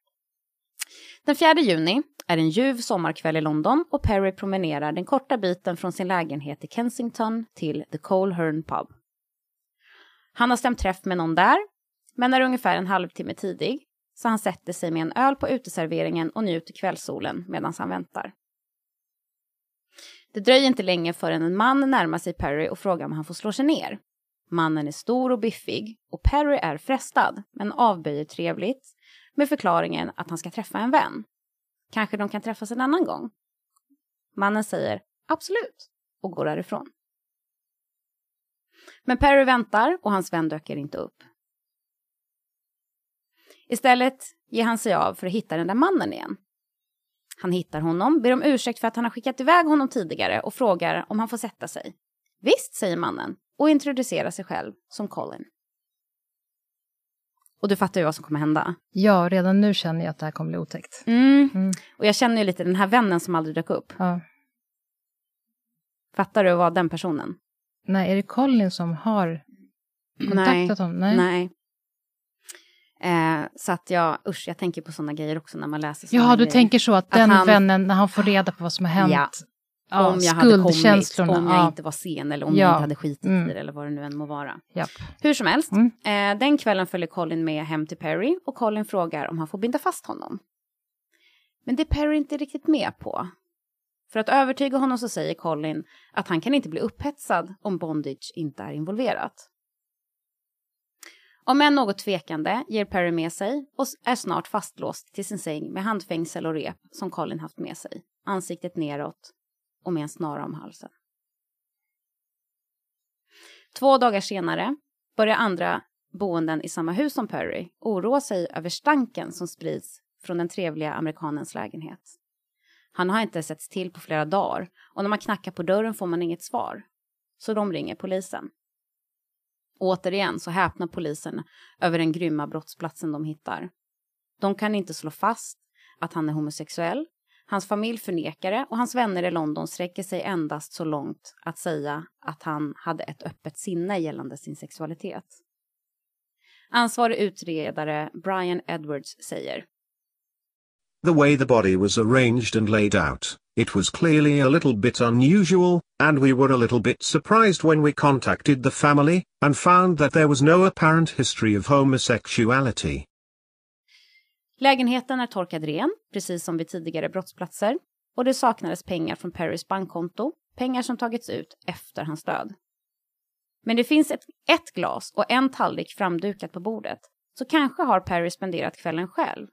Den 4 juni är en ljuv sommarkväll i London och Perry promenerar den korta biten från sin lägenhet i Kensington till The Colehern Pub. Han har stämt träff med någon där, men är ungefär en halvtimme tidig, så han sätter sig med en öl på uteserveringen och njuter kvällssolen medan han väntar. Det dröjer inte länge förrän en man närmar sig Perry och frågar om han får slå sig ner. Mannen är stor och biffig och Perry är frestad, men avböjer trevligt med förklaringen att han ska träffa en vän. Kanske de kan träffas en annan gång. Mannen säger absolut och går därifrån. Men Perry väntar och hans vän döker inte upp. Istället ger han sig av för att hitta den där mannen igen. Han hittar honom, ber om ursäkt för att han har skickat iväg honom tidigare och frågar om han får sätta sig. Visst, säger mannen och introducerar sig själv som Colin. Och du fattar ju vad som kommer hända. Ja, redan nu känner jag att det här kommer bli otäckt. Mm. Mm. Och jag känner ju lite den här vännen som aldrig dök upp. Ja. Fattar du vad den personen? Nej, är det Colin som har kontaktat honom? Nej. Nej. Eh, så att jag, usch, jag tänker på sådana grejer också när man läser såna Ja, du grejer. tänker så att, Att den han- vännen, när han får reda på vad som har hänt, Ja. ja, om jag hade kommit, om jag ja. inte var sen eller om Ja. jag inte hade skitit Mm. i det eller vad det nu än må vara. Japp. Hur som helst, Mm. eh, den kvällen följer Colin med hem till Perry och Colin frågar om han får binda fast honom. Men det är Perry inte riktigt med på. För att övertyga honom så säger Colin att han kan inte bli upphetsad om bondage inte är involverat. Om än något tvekande ger Perry med sig och är snart fastlåst till sin säng med handfängsel och rep som Colin haft med sig, ansiktet neråt och med en snara om halsen. Två dagar senare börjar andra boenden i samma hus som Perry oroa sig över stanken som sprids från den trevliga amerikanens lägenhet. Han har inte setts till på flera dagar och när man knackar på dörren får man inget svar. Så de ringer polisen. Återigen så häpnar polisen över den grymma brottsplatsen de hittar. De kan inte slå fast att han är homosexuell. Hans familj förnekar det och hans vänner i London sträcker sig endast så långt att säga att han hade ett öppet sinne gällande sin sexualitet. Ansvarig utredare Brian Edwards säger The way the body was arranged and laid out, it was clearly a little bit unusual, and we were a little bit surprised when we contacted the family, and found that there was no apparent history of homosexuality. Lägenheten är torkad ren, precis som vid tidigare brottsplatser, och det saknades pengar från Perrys bankkonto, pengar som tagits ut efter hans död. Men det finns ett, ett glas och en tallrik framdukat på bordet, så kanske har Perry spenderat kvällen själv.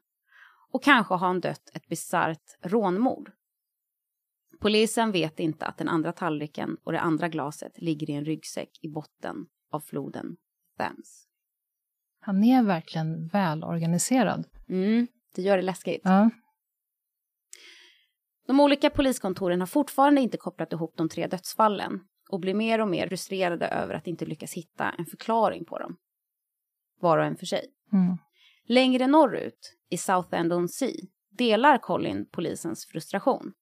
Och kanske har han dött ett bisarrt rånmord. Polisen vet inte att den andra tallriken och det andra glaset ligger i en ryggsäck i botten av floden Thames. Han är verkligen välorganiserad. Mm, det gör det läskigt. Ja. De olika poliskontoren har fortfarande inte kopplat ihop de tre dödsfallen och blir mer och mer frustrerade över att inte lyckas hitta en förklaring på dem. Var och en för sig. Mm. Längre norrut, i Southend-on-Sea, delar Colin polisens frustration.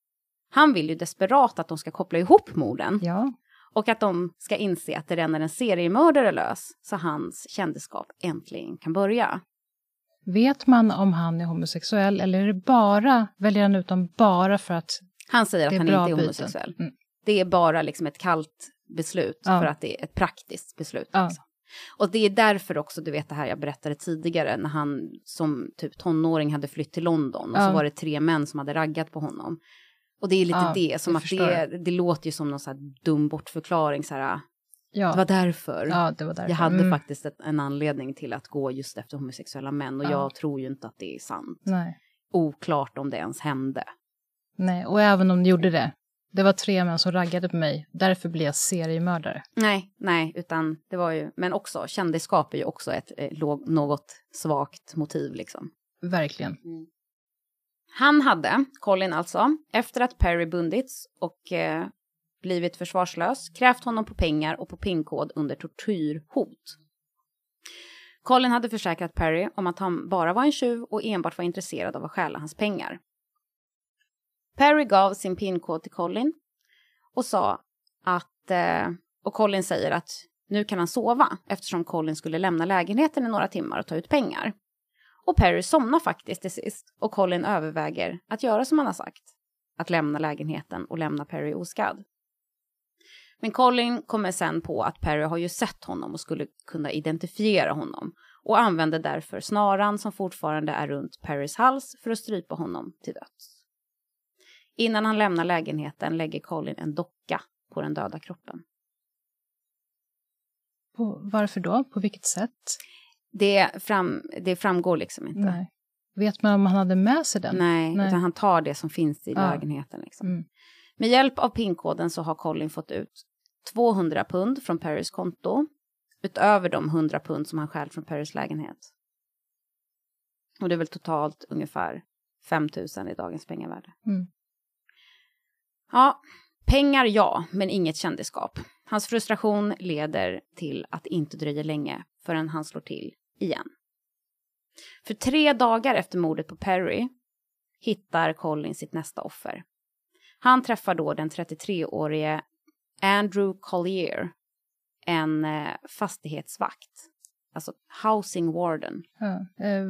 Han vill ju desperat att de ska koppla ihop morden ja. och att de ska inse att det ränner en seriemördare lös så hans kändisskap äntligen kan börja. Vet man om han är homosexuell eller är det bara, väljer han ut dem bara för att Han säger att han inte är homosexuell. Mm. Det är bara liksom ett kallt beslut Ja. för att det är ett praktiskt beslut. Ja. Liksom. Och det är därför också, du vet det här jag berättade tidigare, när han som typ tonåring hade flytt till London och Ja. så var det tre män som hade raggat på honom. Och det är lite Ja, det, som att det, det låter ju som någon så här dum bortförklaring, så här, ja, det var därför. ja, det var därför. Jag hade Mm. faktiskt ett, en anledning till att gå just efter homosexuella män och Ja. jag tror ju inte att det är sant. Nej, Oklart om det ens hände. nej, och även om de gjorde det. Det var tre män som raggade på mig, därför blev jag seriemördare. Nej, nej, utan det var ju, men också kändisskap är ju också ett eh, låg, något svagt motiv liksom. Verkligen. Han hade, Colin alltså, efter att Perry bundits och eh, blivit försvarslös, krävt honom på pengar och på pinkod under tortyrhot. Colin hade försäkrat Perry om att han bara var en tjuv och enbart var intresserad av att stjäla hans pengar. Perry gav sin pinkod till Colin och sa att, eh, och Colin säger att nu kan han sova eftersom Colin skulle lämna lägenheten i några timmar och ta ut pengar. Och Perry somnar faktiskt till sist och Colin överväger att göra som han har sagt. Att lämna lägenheten och lämna Perry oskadd. Men Colin kommer sen på att Perry har ju sett honom och skulle kunna identifiera honom och använder därför snaran som fortfarande är runt Perrys hals för att strypa honom till döds. Innan han lämnar lägenheten lägger Colin en docka på den döda kroppen. På, varför då? På vilket sätt? Det, fram, det framgår liksom inte. Nej. Vet man om han hade med sig den? Nej, Nej. utan han tar det som finns i Ja. lägenheten. Liksom. Mm. Med hjälp av pinkoden så har Colin fått ut 200 pund från Perrys konto, utöver de 100 pund som han stjäl från Perrys lägenhet. Och det är väl totalt ungefär 5 000 i dagens pengavärde. Mm. Ja, pengar ja, men inget kändisskap. Hans frustration leder till att det inte dröjer länge förrän han slår till igen. För tre dagar efter mordet på Perry hittar Colin sitt nästa offer. Han träffar då den 33-årige Andrew Collier, en eh, fastighetsvakt. Alltså housing warden. Ja. Eh,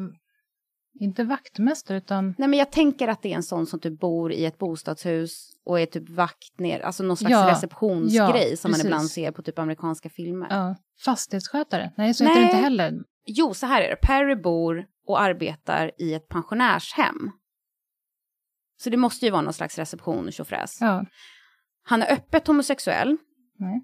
inte vaktmästare, utan... Nej, men jag tänker att det är en sån som typ bor i ett bostadshus och är typ vakt ner, alltså någon slags Ja, receptionsgrej ja, som man ibland ser på typ amerikanska filmer. Ja, fastighetsskötare. Nej, så heter det inte heller. Jo, så här är det. Perry bor och arbetar i ett pensionärshem. Så det måste ju vara någon slags reception, tjofräs. Ja. Han är öppet homosexuell. Nej.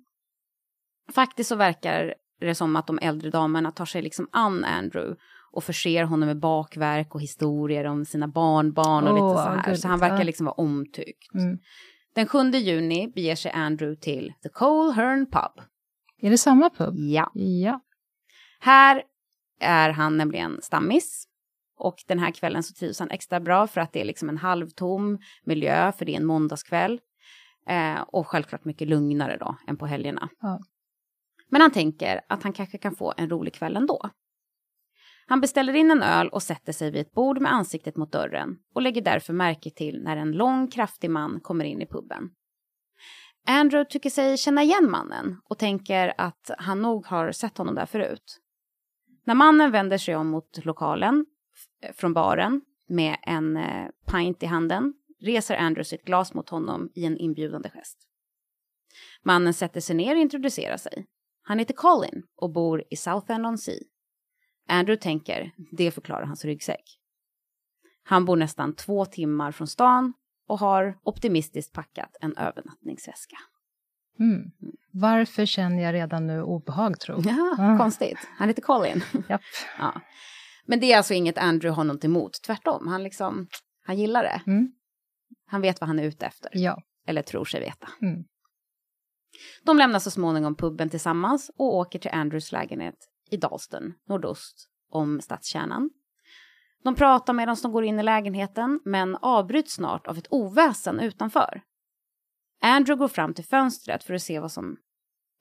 Faktiskt så verkar det som att de äldre damerna tar sig liksom an Andrew och förser honom med bakverk och historier om sina barnbarn och Åh, lite så här. så han verkar liksom vara omtyckt. Mm. Den 7 juni beger sig Andrew till The Cole Hearn Pub. Är det samma pub? Ja. Ja. Här är han nämligen stammis. Och den här kvällen så trivs han extra bra för att det är liksom en halvtom miljö, för det är en måndagskväll. Eh, och självklart mycket lugnare då än på helgerna. Ja. Men han tänker att han kanske kan få en rolig kväll ändå. Han beställer in en öl och sätter sig vid ett bord med ansiktet mot dörren och lägger därför märke till när en lång, kraftig man kommer in i puben. Andrew tycker sig känna igen mannen och tänker att han nog har sett honom där förut. När mannen vänder sig om mot lokalen eh, från baren med en eh, pint i handen reser Andrew sitt glas mot honom i en inbjudande gest. Mannen sätter sig ner och introducerar sig. Han heter Colin och bor i Southend-on-Sea. Andrew tänker, det förklarar hans ryggsäck. Han bor nästan två timmar från stan och har optimistiskt packat en övernattningsväska. Mm. Varför känner jag redan nu obehag, tro? Ja, Ah. konstigt. Han heter Colin. Japp. ja. Men det är alltså inget Andrew har något emot. Tvärtom, han, liksom, han gillar det. Mm. Han vet vad han är ute efter. Ja. Eller tror sig veta. Mm. De lämnar så småningom puben tillsammans och åker till Andrews lägenhet i Dalston, nordost om stadskärnan. De pratar medan de går in i lägenheten, men avbryts snart av ett oväsen utanför. Andrew går fram till fönstret för att se vad som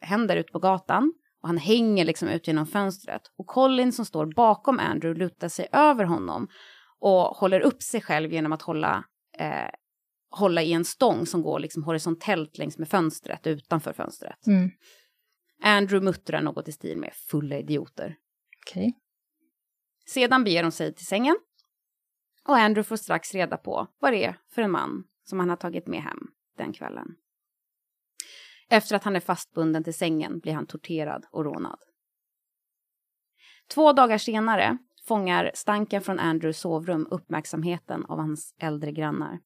händer ute på gatan och han hänger liksom ut genom fönstret. Och Colin som står bakom Andrew lutar sig över honom och håller upp sig själv genom att hålla, eh, hålla i en stång som går liksom horisontellt längs med fönstret utanför fönstret. Mm. Andrew muttrar något i stil med fulla idioter. Okej. Sedan beger de sig till sängen och Andrew får strax reda på vad det är för en man som han har tagit med hem den kvällen. Efter att han är fastbunden till sängen blir han torterad och rånad. Två dagar senare fångar stanken från Andrews sovrum uppmärksamheten av hans äldre grannar.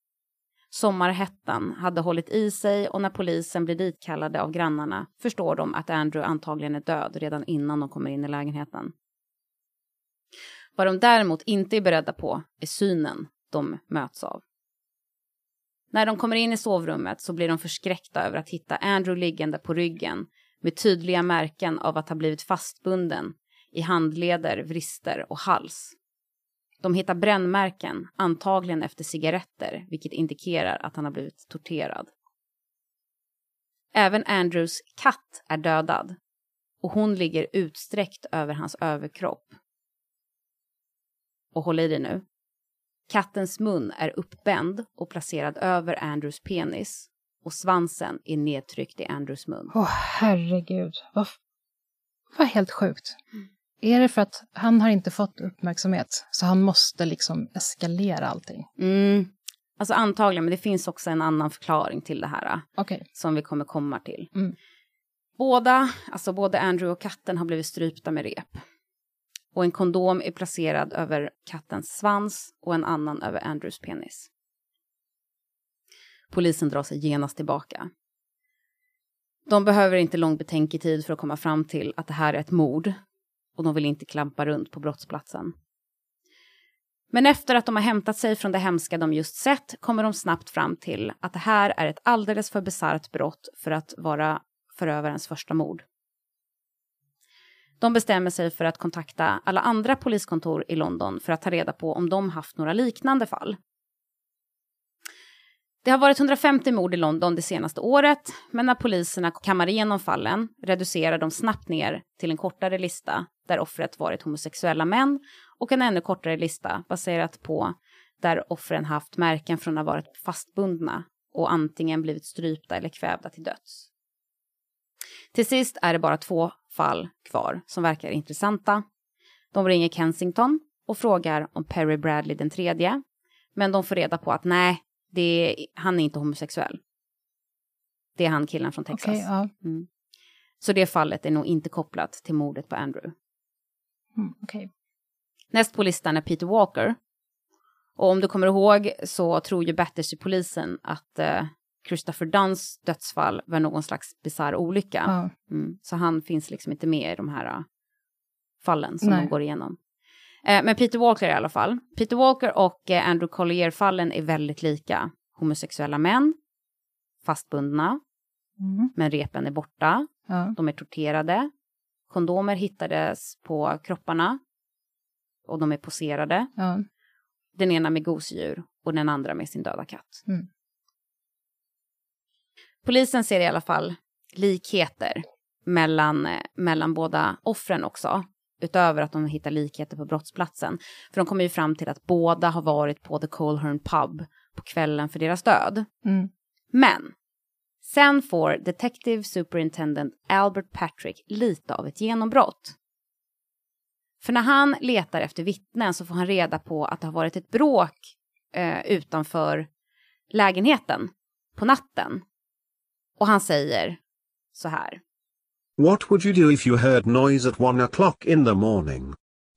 Sommarhettan hade hållit i sig och när polisen blir ditkallade av grannarna förstår de att Andrew antagligen är död redan innan de kommer in i lägenheten. Vad de däremot inte är beredda på är synen de möts av. När de kommer in i sovrummet så blir de förskräckta över att hitta Andrew liggande på ryggen med tydliga märken av att ha blivit fastbunden i handleder, vrister och hals. De hittar brännmärken, antagligen efter cigaretter, vilket indikerar att han har blivit torterad. Även Andrews katt är dödad och hon ligger utsträckt över hans överkropp. Och håll i dig nu. Kattens mun är uppbänd och placerad över Andrews penis och svansen är nedtryckt i Andrews mun. Åh, herregud. Vad, vad helt sjukt. Är det för att han har inte fått uppmärksamhet, så han måste liksom eskalera allting? Mm. Alltså antagligen, men det finns också en annan förklaring till det här. Okej. som vi kommer komma till. Mm. Båda, alltså både Andrew och katten har blivit strypta med rep. Och en kondom är placerad över kattens svans och en annan över Andrews penis. Polisen drar sig genast tillbaka. De behöver inte lång betänketid för att komma fram till att det här är ett mord och de vill inte klampa runt på brottsplatsen. Men efter att de har hämtat sig från det hemska de just sett kommer de snabbt fram till att det här är ett alldeles för bisarrt brott för att vara förövarens första mord. De bestämmer sig för att kontakta alla andra poliskontor i London för att ta reda på om de haft några liknande fall. Det har varit 150 mord i London det senaste året, men när poliserna kammar igenom fallen reducerar de snabbt ner till en kortare lista där offret varit homosexuella män och en ännu kortare lista baserat på där offren haft märken från att ha varit fastbundna och antingen blivit strypta eller kvävda till döds. Till sist är det bara två fall kvar som verkar intressanta. De ringer Kensington och frågar om Perry Bradley den tredje. Men de får reda på att nej, det är, han är inte homosexuell. Det är han killen från Texas. Okej, ja. Mm. Så det fallet är nog inte kopplat till mordet på Andrew. Mm, okej. Näst på listan är Peter Walker. Och om du kommer ihåg så tror ju Battersea-polisen att eh, Christopher Dunns dödsfall var någon slags bisarr olycka. Ja. Mm, så han finns liksom inte med i de här uh, fallen som Nej. de går igenom. Eh, men Peter Walker i alla fall. Peter Walker och eh, Andrew Collier-fallen är väldigt lika. Homosexuella män, fastbundna, Mm. men repen är borta. Ja. De är torterade. Kondomer hittades på kropparna. Och de är poserade. Ja. Den ena med gosedjur och den andra med sin döda katt. Mm. Polisen ser i alla fall likheter mellan, eh, mellan båda offren också. Utöver att de hittar likheter på brottsplatsen. För de kommer ju fram till att båda har varit på The Colehern Pub på kvällen för deras död. Mm. Men sen får Detective Superintendent Albert Patrick lite av ett genombrott. För när han letar efter vittnen så får han reda på att det har varit ett bråk eh, utanför lägenheten på natten. Och han säger så här. What would you do if you heard noise at one o'clock in the morning?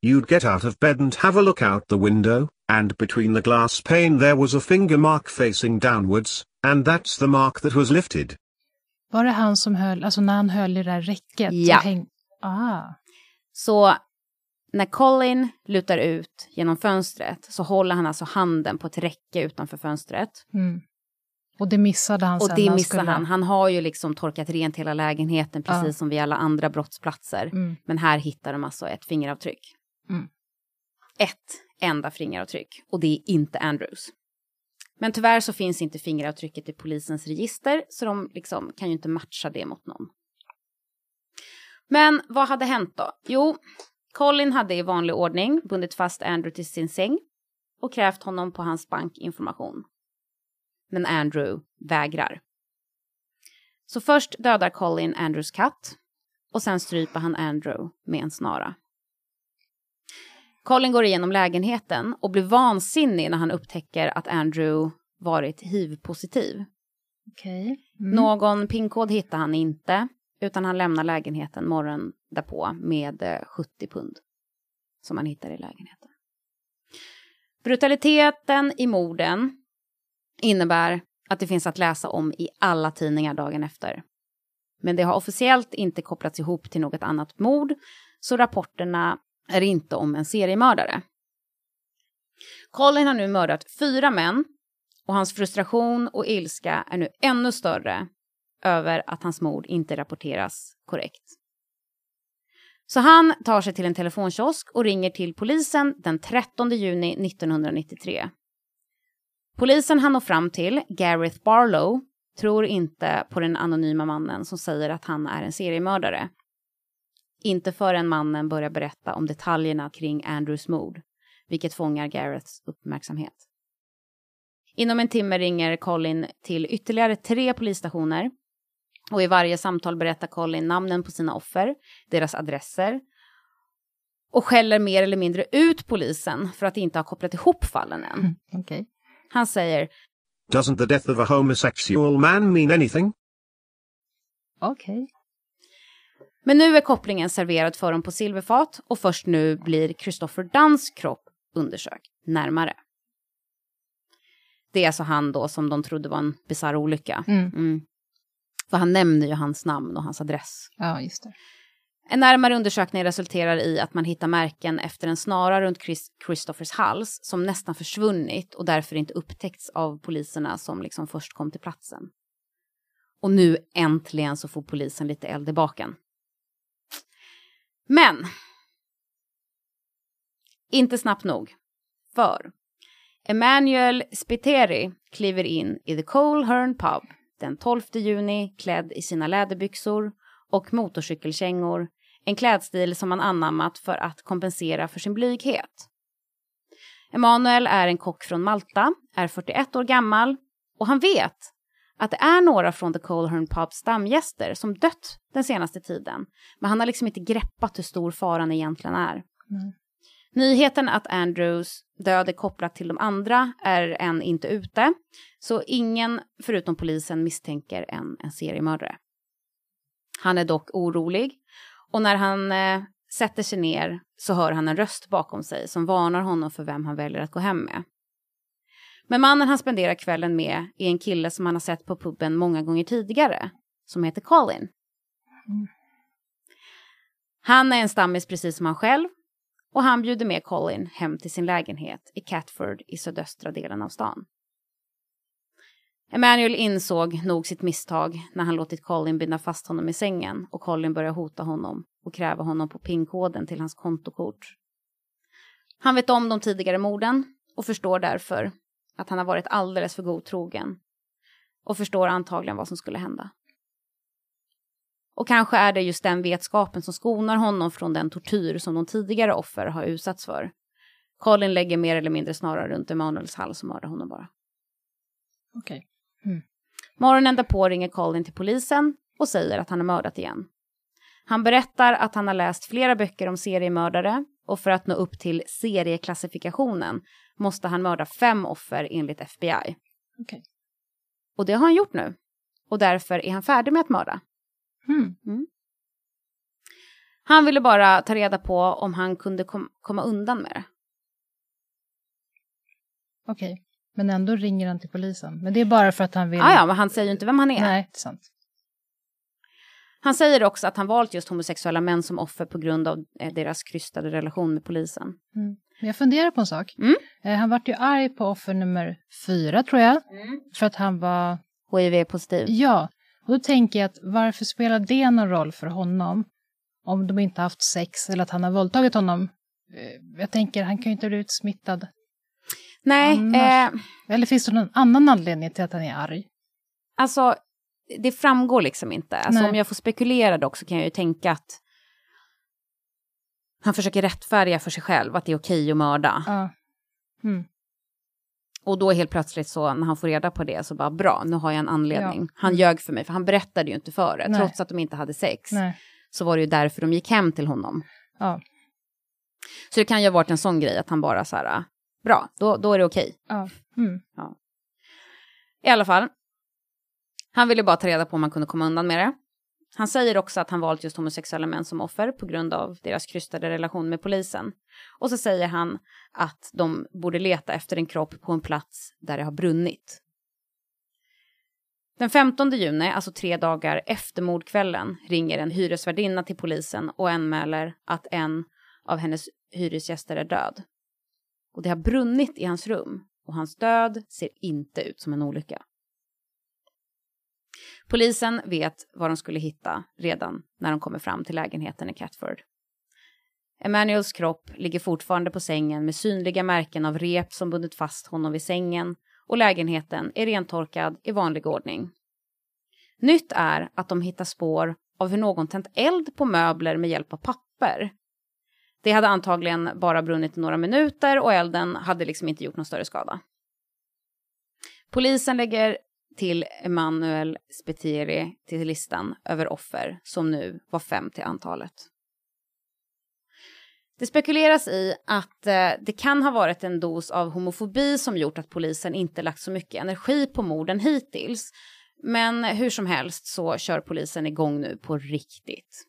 You'd get out of bed and have a look out the window, and between the glass pane there was a finger mark facing downwards, and that's the mark that was lifted. Var det han som höll, alltså när han höll i det där räcket? Ja. Häng... Ah. Så när Colin lutar ut genom fönstret så håller han alltså handen på ett räcke utanför fönstret. Mm. Och det missade han Och sen det missar skulle- han. Han har ju liksom torkat rent hela lägenheten precis Ja. som vid alla andra brottsplatser. Mm. Men här hittar de alltså ett fingeravtryck. Mm. Ett enda fingeravtryck. Och det är inte Andrews. Men tyvärr så finns inte fingeravtrycket i polisens register så de liksom kan ju inte matcha det mot någon. Men vad hade hänt då? Jo, Colin hade i vanlig ordning bundit fast Andrew till sin säng och krävt honom på hans bankinformation. Men Andrew vägrar. Så först dödar Colin Andrews katt och sen stryper han Andrew med en snara. Colin går igenom lägenheten och blir vansinnig när han upptäcker att Andrew varit hiv-positiv. Okej. Mm. Någon pinkod hittar han inte, utan han lämnar lägenheten morgonen därpå med eh, 70 pund som han hittar i lägenheten. Brutaliteten i morden innebär att det finns att läsa om i alla tidningar dagen efter. Men det har officiellt inte kopplats ihop till något annat mord, så rapporterna är inte om en seriemördare. Colin har nu mördat fyra män och hans frustration och ilska är nu ännu större över att hans mord inte rapporteras korrekt. Så han tar sig till en telefonkiosk och ringer till polisen den 13 juni 1993. Polisen han når fram till, Gareth Barlow, tror inte på den anonyma mannen som säger att han är en seriemördare. Inte förrän mannen börjar berätta om detaljerna kring Andrews mord, vilket fångar Gareths uppmärksamhet. Inom en timme ringer Colin till ytterligare tre polisstationer och i varje samtal berättar Colin namnen på sina offer, deras adresser och skäller mer eller mindre ut polisen för att inte ha kopplat ihop fallen än. Mm. Okej. Han säger Doesn't the death of a homosexual man mean anything? Okej. Men nu är kopplingen serverad för dem på silverfat och först nu blir Christopher Dunns kropp undersökt närmare. Det är alltså han då som de trodde var en bisarr olycka. Mm. Mm. För han nämner ju hans namn och hans adress. Ja, just det. En närmare undersökning resulterar i att man hittar märken efter en snara runt Chris Christophers hals som nästan försvunnit och därför inte upptäckts av poliserna som liksom först kom till platsen. Och nu äntligen så får polisen lite eld i baken. Men inte snabbt nog. För Emanuel Spiteri kliver in i The Colehern Pub den 12 juni klädd i sina läderbyxor och motorcykelkängor, en klädstil som han anammat för att kompensera för sin blyghet. Emanuel är en kock från Malta, är 41 år gammal och han vet att det är några från The Colehern Pubs stamgäster som dött den senaste tiden. Men han har liksom inte greppat hur stor faran egentligen är. Mm. Nyheten att Andrews död är kopplat till de andra är än inte ute, så ingen förutom polisen misstänker en, en seriemördare. Han är dock orolig och när han eh, sätter sig ner så hör han en röst bakom sig som varnar honom för vem han väljer att gå hem med. Men mannen han spenderar kvällen med är en kille som han har sett på puben många gånger tidigare, som heter Colin. Han är en stammis precis som han själv och han bjuder med Colin hem till sin lägenhet i Catford i sydöstra delen av stan. Emanuel insåg nog sitt misstag när han låtit Colin binda fast honom i sängen och Colin börjar hota honom och kräva honom på pinkoden till hans kontokort. Han vet om de tidigare morden och förstår därför att han har varit alldeles för godtrogen och förstår antagligen vad som skulle hända. Och kanske är det just den vetskapen som skonar honom från den tortyr som de tidigare offer har utsatts för. Colin lägger mer eller mindre snarare runt Emanuels hals och mördar honom bara. Okej. Morgonen därpå ringer Colin till polisen och säger att han är mördat igen. Han berättar att han har läst flera böcker om seriemördare och för att nå upp till serieklassifikationen måste han mörda fem offer enligt FBI. Okej. Och det har han gjort nu. Och därför är han färdig med att mörda. Mm. Han ville bara ta reda på om han kunde kom komma undan med det. Okej. Men ändå ringer han till polisen. Men det är bara för att han vill... Ah, ja, men han säger ju inte vem han är. Nej, det är sant. Han säger också att han valt just homosexuella män som offer på grund av eh, deras krystade relation med polisen. Mm. Men jag funderar på en sak. Mm. Eh, han vart ju arg på offer nummer fyra, tror jag. För att han var... HIV-positiv. Ja, och då tänker jag att varför spelar det någon roll för honom om de inte haft sex eller att han har våldtagit honom? Eh, Jag tänker, han kan ju inte ha blivit smittad. Nej, eh, Eller finns det någon annan anledning till att han är arg? alltså det framgår liksom inte. Alltså, Nej. om jag får spekulera dock så kan jag ju tänka att han försöker rättfärdiga för sig själv att det är okej att mörda. Ja. Mm. Och då helt plötsligt så när han får reda på det så bara bra, nu har jag en anledning. Han ljög för mig, för han berättade ju inte för det. Nej. Trots att de inte hade sex Nej. så var det ju därför de gick hem till honom. Ja. Så det kan ju ha varit en sån grej att han bara så här, bra, då, då är det okej. Ja. Mm. I alla fall. Han ville bara ta reda på om han kunde komma undan med det. Han säger också att han valt just homosexuella män som offer på grund av deras krystade relation med polisen. Och så säger han att de borde leta efter en kropp på en plats där det har brunnit. Den 15 juni, alltså tre dagar efter mordkvällen, ringer en hyresvärdinna till polisen och anmäler att en av hennes hyresgäster är död. Och det har brunnit i hans rum och hans död ser inte ut som en olycka. Polisen vet vad de skulle hitta redan när de kommer fram till lägenheten i Catford. Emanuels kropp ligger fortfarande på sängen med synliga märken av rep som bundit fast honom vid sängen och lägenheten är rentorkad i vanlig ordning. Nytt är att de hittar spår av hur någon tänt eld på möbler med hjälp av papper. Det hade antagligen bara brunnit i några minuter och elden hade liksom inte gjort någon större skada. Polisen lägger till Emanuel Spetieri till listan över offer som nu var fem till antalet. Det spekuleras i att eh, det kan ha varit en dos av homofobi som gjort att polisen inte lagt så mycket energi på morden hittills. Men hur som helst så kör polisen igång nu på riktigt.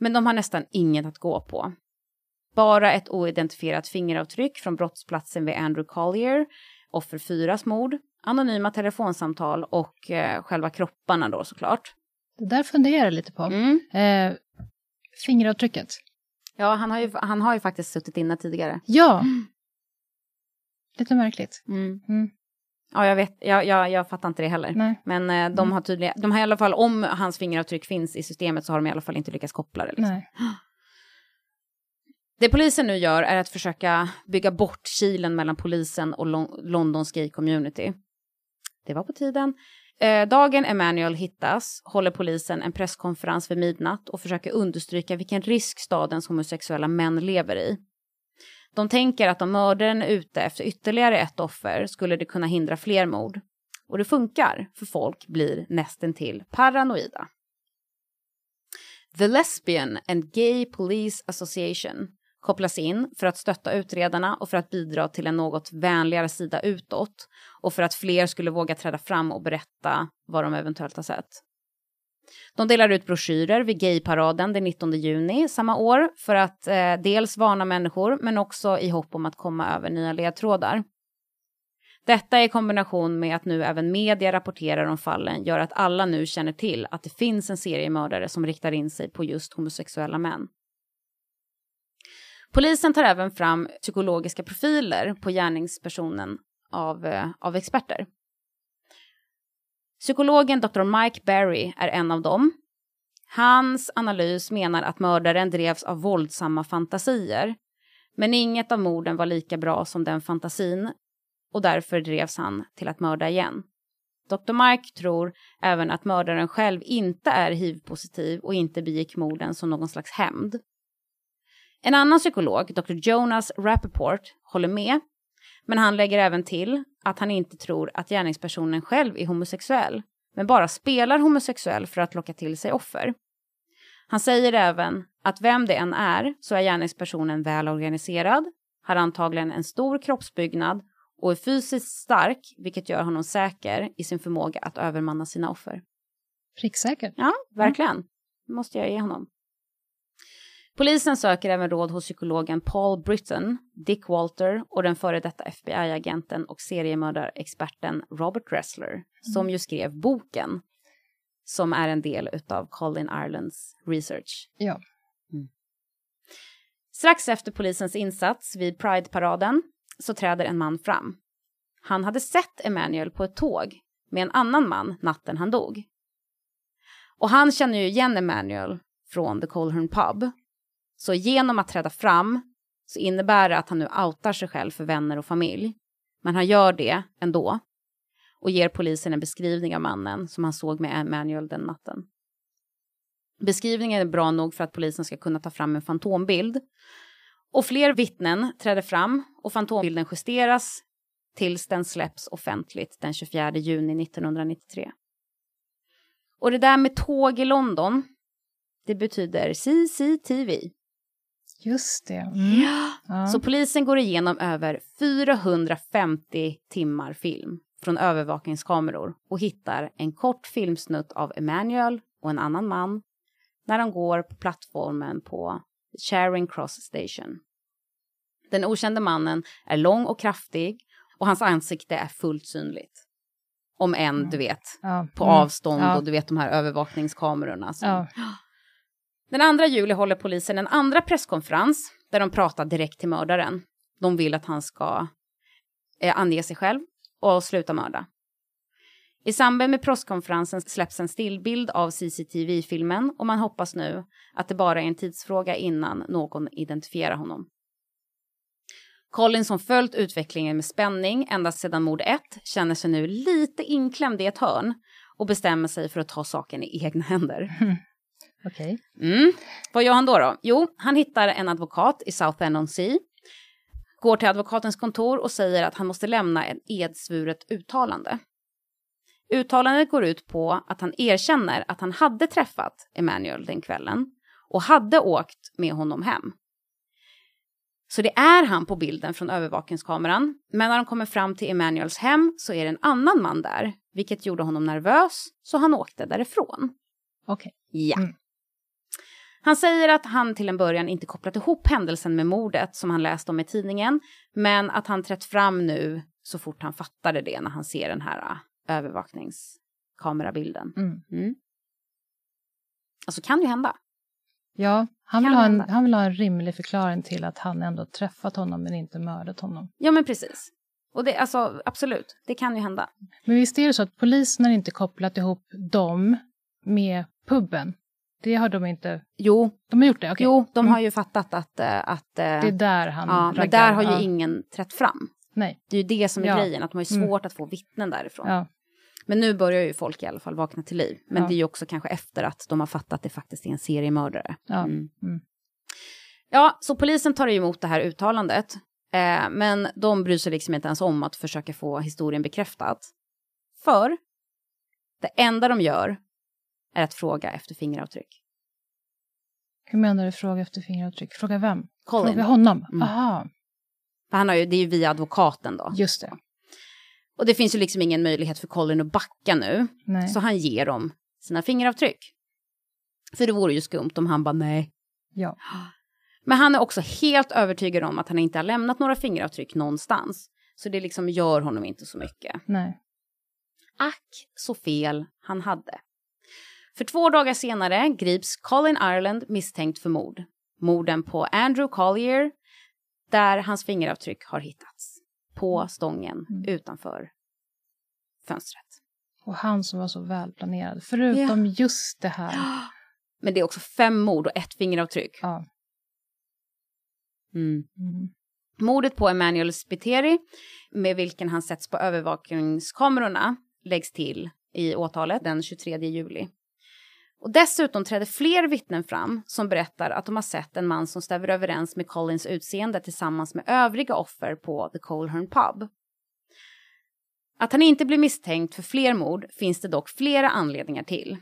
Men de har nästan inget att gå på. Bara ett oidentifierat fingeravtryck från brottsplatsen vid Andrew Collier, offer 4s mord, anonyma telefonsamtal och eh, själva kropparna då såklart. Det där funderar jag lite på. Mm. Eh, fingeravtrycket. Ja, han har, ju, han har ju faktiskt suttit inne tidigare. Ja. Lite märkligt. Mm. Mm. Ja, jag vet. Jag, jag, jag fattar inte det heller. Nej. Men eh, de har tydligen, de har i alla fall, om hans fingeravtryck finns i systemet så har de i alla fall inte lyckats koppla det. Liksom. Nej. Det polisen nu gör är att försöka bygga bort kilen mellan polisen och Lon- Londons gay community. Det var på tiden. Eh, dagen Emanuel hittas håller polisen en presskonferens vid midnatt och försöker understryka vilken risk stadens homosexuella män lever i. De tänker att om mördaren är ute efter ytterligare ett offer skulle det kunna hindra fler mord. Och det funkar, för folk blir nästintill paranoida. The Lesbian and Gay Police Association kopplas in för att stötta utredarna och för att bidra till en något vänligare sida utåt och för att fler skulle våga träda fram och berätta vad de eventuellt har sett. De delar ut broschyrer vid gayparaden den 19 juni samma år för att eh, dels varna människor men också i hopp om att komma över nya ledtrådar. Detta i kombination med att nu även media rapporterar om fallen gör att alla nu känner till att det finns en seriemördare som riktar in sig på just homosexuella män. Polisen tar även fram psykologiska profiler på gärningspersonen av, eh, av experter. Psykologen Dr. Mike Barry är en av dem. Hans analys menar att mördaren drevs av våldsamma fantasier. Men inget av morden var lika bra som den fantasin och därför drevs han till att mörda igen. Dr. Mike tror även att mördaren själv inte är hiv-positiv och inte begick morden som någon slags hämnd. En annan psykolog, Dr. Jonas Rappaport, håller med, men han lägger även till att han inte tror att gärningspersonen själv är homosexuell, men bara spelar homosexuell för att locka till sig offer. Han säger även att vem det än är så är gärningspersonen väl organiserad, har antagligen en stor kroppsbyggnad och är fysiskt stark, vilket gör honom säker i sin förmåga att övermanna sina offer. Pricksäker. Ja, verkligen. Det måste jag ge honom. Polisen söker även råd hos psykologen Paul Britton, Dick Walter och den före detta FBI-agenten och seriemördarexperten Robert Ressler, mm. som ju skrev boken som är en del av Colin Irelands research. Ja. Mm. Strax efter polisens insats vid Pride-paraden så träder en man fram. Han hade sett Emanuel på ett tåg med en annan man natten han dog. Och han känner ju igen Emanuel från The Colhern Pub så genom att träda fram så innebär det att han nu outar sig själv för vänner och familj. Men han gör det ändå och ger polisen en beskrivning av mannen som han såg med Emanuel den natten. Beskrivningen är bra nog för att polisen ska kunna ta fram en fantombild. Och fler vittnen träder fram och fantombilden justeras tills den släpps offentligt den 24 juni 1993. Och det där med tåg i London, det betyder CCTV. Just det. Mm. Ja. Så polisen går igenom över 450 timmar film från övervakningskameror och hittar en kort filmsnutt av Emanuel och en annan man när de går på plattformen på Charing Cross Station. Den okände mannen är lång och kraftig och hans ansikte är fullt synligt. Om än, du vet, ja. på mm. avstånd ja. och du vet de här övervakningskamerorna. Som... Ja. Den 2 juli håller polisen en andra presskonferens där de pratar direkt till mördaren. De vill att han ska eh, ange sig själv och sluta mörda. I samband med presskonferensen släpps en stillbild av CCTV-filmen och man hoppas nu att det bara är en tidsfråga innan någon identifierar honom. Colin som följt utvecklingen med spänning ända sedan mord 1 känner sig nu lite inklämd i ett hörn och bestämmer sig för att ta saken i egna händer. Mm. Okej. Okay. Mm. Vad gör han då, då? Jo, han hittar en advokat i South End on Sea, går till advokatens kontor och säger att han måste lämna ett edsvuret uttalande. Uttalandet går ut på att han erkänner att han hade träffat Emanuel den kvällen och hade åkt med honom hem. Så det är han på bilden från övervakningskameran. Men när de kommer fram till Emanuels hem så är det en annan man där, vilket gjorde honom nervös, så han åkte därifrån. Okej. Okay. Ja. Mm. Han säger att han till en början inte kopplat ihop händelsen med mordet som han läst om i tidningen, men att han trätt fram nu så fort han fattade det när han ser den här uh, övervakningskamerabilden. Mm. Mm. Alltså kan ju hända. Ja, han vill, ha en, han vill ha en rimlig förklaring till att han ändå träffat honom men inte mördat honom. Ja, men precis. Och det, alltså, absolut, det kan ju hända. Men visst är det så att polisen har inte kopplat ihop dem med puben? Det har de inte... Jo. De har gjort det? Okay. Jo, de mm. har ju fattat att... Eh, att eh, det är där han Ja, raggar. men där har ju ja. ingen trätt fram. Nej. Det är ju det som är ja. grejen, att de har ju mm. svårt mm. att få vittnen därifrån. Ja. Men nu börjar ju folk i alla fall vakna till liv. Men det är ju också kanske efter att de har fattat att det faktiskt är en seriemördare. Ja. Mm. mm. Ja, så polisen tar emot det här uttalandet. Eh, men de bryr sig liksom inte ens om att försöka få historien bekräftad. För det enda de gör är att fråga efter fingeravtryck. Hur menar du fråga efter fingeravtryck? Fråga vem? Colin. Fråga honom? Mm. Aha, För han har ju, det är ju via advokaten då. just det. Och det finns ju liksom ingen möjlighet för Colin att backa nu. Nej. Så han ger dem sina fingeravtryck. För det vore ju skumt om han bara nej. Ja. Men han är också helt övertygad om att han inte har lämnat några fingeravtryck någonstans. Så det liksom gör honom inte så mycket. Nej. Ack så fel han hade. För två dagar senare grips Colin Ireland misstänkt för mord. Morden på Andrew Collier, där hans fingeravtryck har hittats. På stången Mm. utanför fönstret. Och han som var så välplanerad. Förutom just det här. Men det är också fem mord och ett fingeravtryck. Ja. Mm. Mm. Mordet på Emanuel Spiteri, med vilken han sätts på övervakningskamerorna, läggs till i åtalet den 23 juli. Och dessutom träder fler vittnen fram som berättar att de har sett en man som stämmer överens med Collins utseende tillsammans med övriga offer på The Colhern Pub. Att han inte blir misstänkt för fler mord finns det dock flera anledningar till.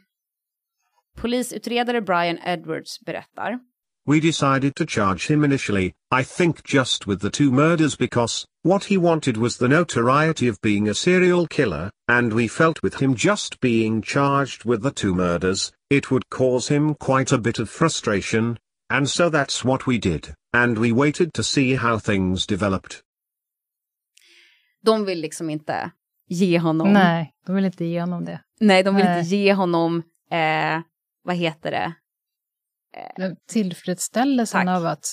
Polisutredare Brian Edwards berättar We decided to charge him initially, I think just with the two murders because, what he wanted was the notoriety of being a serial killer, and we felt with him just being charged with the two murders, it would cause him quite a bit of frustration, and so that's what we did, and we waited to see how things developed. de vill liksom inte ge honom... Nej, de vill inte ge honom det. Nej, de vill Nej. inte ge honom, eh, vad heter det? Den Tillfredsställelsen Tack. av att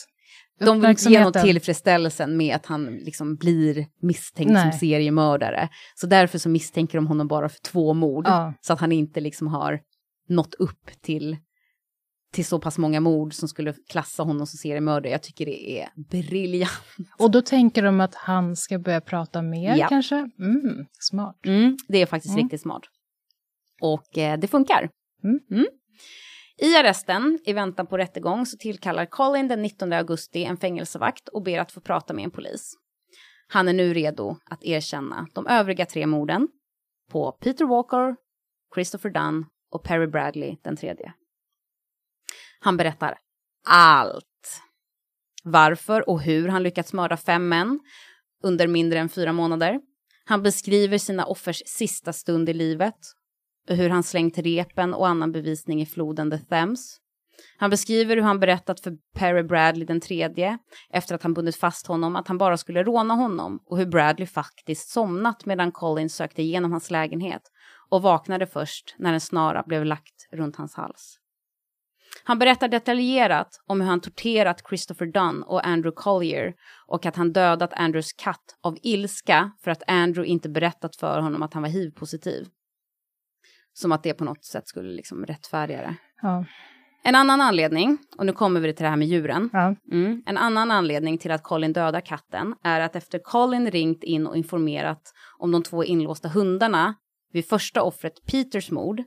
De vill inte ge uppmärksamheten- tillfredsställelsen med att han liksom blir misstänkt Nej. som seriemördare. Så därför så misstänker de honom bara för två mord. Ja. Så att han inte liksom har nått upp till, till så pass många mord som skulle klassa honom som seriemördare. Jag tycker det är briljant. Och då tänker de att han ska börja prata mer Ja. kanske? Mm, smart. Mm, det är faktiskt Mm. riktigt smart. Och eh, det funkar. Mm. I arresten, i väntan på rättegång, så tillkallar Colin den 19 augusti en fängelsevakt och ber att få prata med en polis. Han är nu redo att erkänna de övriga tre morden på Peter Walker, Christopher Dunn och Perry Bradley den tredje. Han berättar allt. Varför och hur han lyckats mörda fem män under mindre än fyra månader. Han beskriver sina offers sista stund i livet hur han slängt repen och annan bevisning i floden The Thames. Han beskriver hur han berättat för Perry Bradley den tredje, efter att han bundit fast honom, att han bara skulle råna honom och hur Bradley faktiskt somnat medan Collins sökte igenom hans lägenhet och vaknade först när en snara blev lagt runt hans hals. Han berättar detaljerat om hur han torterat Christopher Dunn och Andrew Collier och att han dödat Andrews katt av ilska för att Andrew inte berättat för honom att han var hiv-positiv. Som att det på något sätt skulle liksom rättfärdiga det. Ja. En annan anledning, och nu kommer vi till det här med djuren. Ja. Mm. En annan anledning till att Colin dödar katten är att efter Colin ringt in och informerat om de två inlåsta hundarna vid första offret Peters mord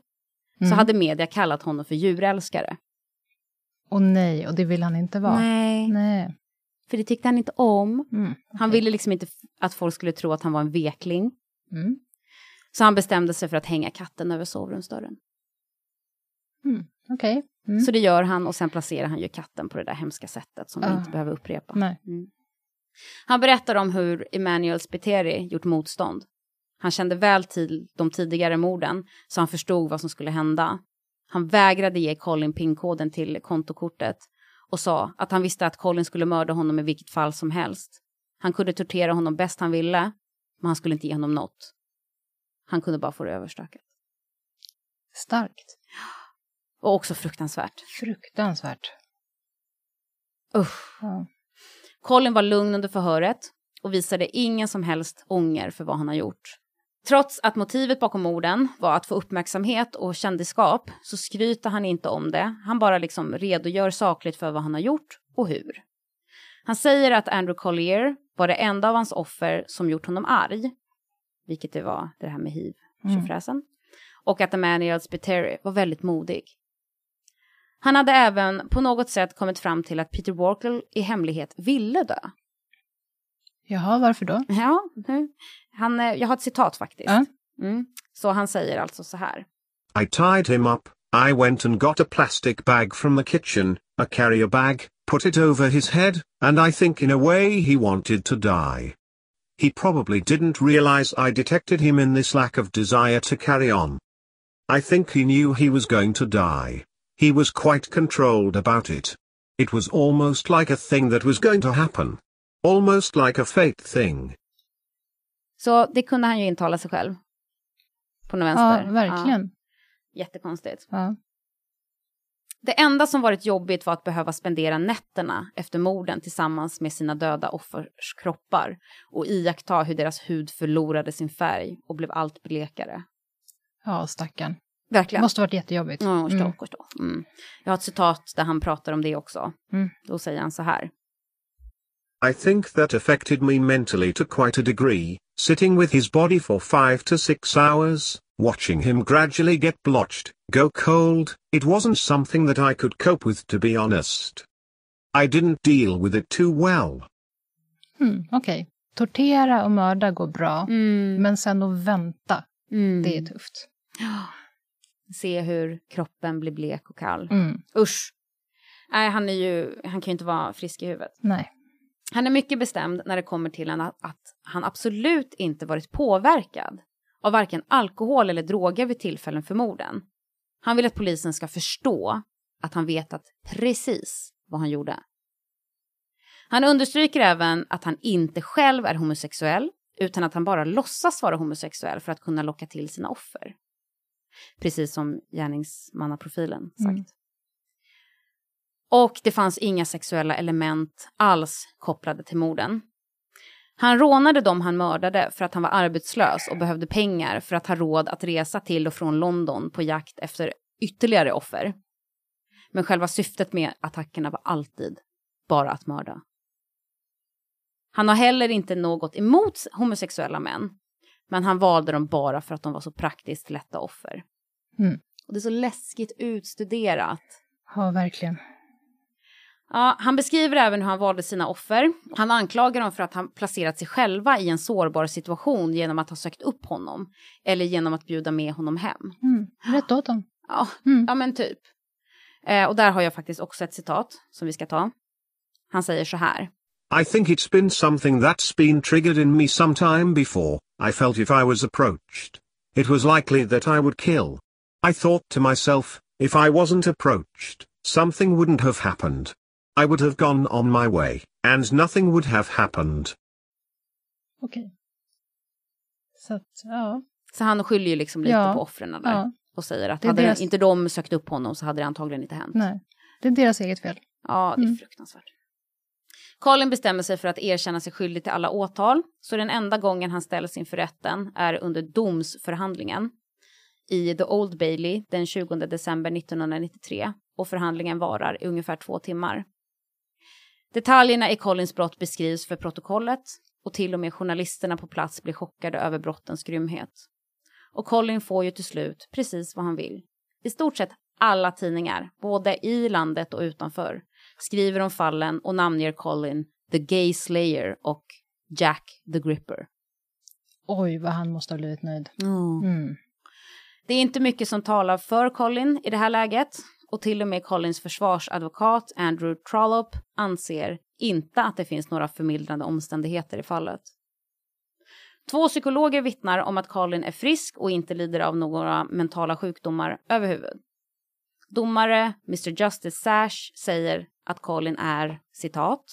så Mm. hade media kallat honom för djurälskare. Och nej, och det vill han inte vara. Nej, Nej. för det tyckte han inte om. Mm. Han okej. ville liksom inte att folk skulle tro att han var en vekling. Mm. Så han bestämde sig för att hänga katten över sovrumsdörren. Mm. Okej. Mm. Så det gör han och sen placerar han ju katten på det där hemska sättet som vi Ah. inte behöver upprepa. Mm. Han berättar om hur Emanuel Spiteri gjort motstånd. Han kände väl till de tidigare morden, så han förstod vad som skulle hända. Han vägrade ge Colin pinkoden till kontokortet och sa att han visste att Colin skulle mörda honom i vilket fall som helst. Han kunde tortera honom bäst han ville, men han skulle inte ge honom något. Han kunde bara få det överstökat. Starkt. Och också fruktansvärt. Fruktansvärt. Usch. Ja. Colin var lugn under förhöret och visade ingen som helst ånger för vad han har gjort. Trots att motivet bakom morden var att få uppmärksamhet och kändisskap så skryter han inte om det. Han bara liksom redogör sakligt för vad han har gjort och hur. Han säger att Andrew Collier var det enda av hans offer som gjort honom arg, vilket det var det här med hiv Mm. tjofräsen. Och att Emanuel Spiteri var väldigt modig. Han hade även på något sätt kommit fram till att Peter Walker i hemlighet ville dö. Jaha, varför då? Ja. Han, eh, jag har ett citat faktiskt. Ja. Mm. Så han säger alltså så här. I tied him up, I went and got a plastic bag from the kitchen, a carrier bag, put it over his head, and I think in a way he wanted to die. He probably didn't realize I detected him in this lack of desire to carry on. I think he knew he was going to die. He was quite controlled about it. It was almost like a thing that was going to happen. Almost like a fate thing. Så det kunde han ju intala sig själv. På något vänster. Ja, verkligen. Ja, jättekonstigt. Ja. Det enda som varit jobbigt var att behöva spendera nätterna efter morden tillsammans med sina döda offers kroppar och iaktta hur deras hud förlorade sin färg och blev allt blekare. Ja, stackarn. Det Verkligen. måste varit jättejobbigt. Ja, förstå, Mm. förstå. Mm. Jag har ett citat där han pratar om det också. Mm. Då säger han så här. I think that affected me mentally to quite a degree, sitting with his body for five to six hours, watching him gradually get blotched, go cold, it wasn't something that I could cope with to be honest. I didn't deal with it too well. Mm, Okej. Tortera och mörda går bra, Mm. men sen att vänta, Mm. det är tufft. Se hur kroppen blir blek och kall. Mm. Usch. Nej, han är ju, han kan ju inte vara frisk i huvudet. Nej. Han är mycket bestämd när det kommer till en att, att han absolut inte varit påverkad av varken alkohol eller droger vid tillfällen för morden. Han vill att polisen ska förstå att han vetat precis vad han gjorde. Han understryker även att han inte själv är homosexuell utan att han bara låtsas vara homosexuell för att kunna locka till sina offer. Precis som gärningsmannaprofilen sagt. Mm. Och det fanns inga sexuella element alls kopplade till morden. Han rånade dem han mördade för att han var arbetslös och behövde pengar för att ha råd att resa till och från London på jakt efter ytterligare offer. Men själva syftet med attackerna var alltid bara att mörda. Han har heller inte något emot homosexuella män, men han valde dem bara för att de var så praktiskt lätta offer. Mm. Och det är så läskigt utstuderat. Ja, verkligen. Ja, han beskriver även hur han valde smina offer. Han anklagar dem för att han placerat sig själva i en sårbar situation genom att ha sökt upp honom eller genom att bjuda med honom hem. Mm. Rätt åt dem. Ja, Mm. ja men typ. Eh, och där har jag faktiskt också ett citat som vi ska ta. Han säger så här. I think it's been something that's been triggered in me sometime before. I felt if I was approached, it was likely that I would kill. I thought to myself, if I wasn't approached, something wouldn't have happened. I would have gone on my way, and nothing would have happened. Okej. Så att, ja. Så han skyller ju liksom lite Ja, på offren där. ja. Och säger att hade deras- inte de sökt upp honom så hade det antagligen inte hänt. Nej. Det är deras eget fel. Ja, det är Mm. fruktansvärt. Colin bestämmer sig för att erkänna sig skyldig till alla åtal, så den enda gången han ställs inför rätten är under domsförhandlingen i The Old Bailey den 20 december 1993 och förhandlingen varar i ungefär två timmar. Detaljerna i Collins brott beskrivs för protokollet och till och med journalisterna på plats blir chockade över brottens grymhet. Och Colin får ju till slut precis vad han vill. I stort sett alla tidningar, både i landet och utanför, skriver om fallen och namnger Colin The Gay Slayer och Jack the Gripper. Oj, vad han måste ha blivit nöjd. Mm. Det är inte mycket som talar för Colin i det här läget och till och med Collins försvarsadvokat Andrew Trollope anser inte att det finns några förmildrande omständigheter i fallet. Två psykologer vittnar om att Colin är frisk och inte lider av några mentala sjukdomar överhuvud. Domare Mr Justice Sash säger att Colin är, citat,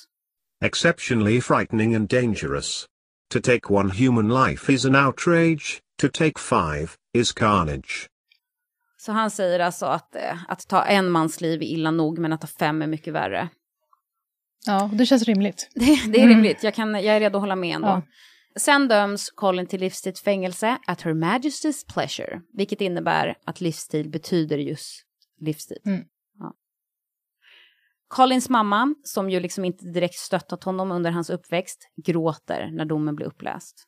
Exceptionally frightening and dangerous. To take one human life is an outrage, to take five, is carnage så han säger alltså att, eh, att ta en mans liv är illa nog men att ta fem är mycket värre. Ja, det känns rimligt. Det, det är Mm. rimligt, jag, kan, jag är redo att hålla med ändå. Ja. Sen döms Colin till livstidsfängelse at her majesty's pleasure, vilket innebär att livstid betyder just livstid. Mm. Ja. Collins mamma, som ju liksom inte direkt stöttat honom under hans uppväxt, gråter när domen blir uppläst.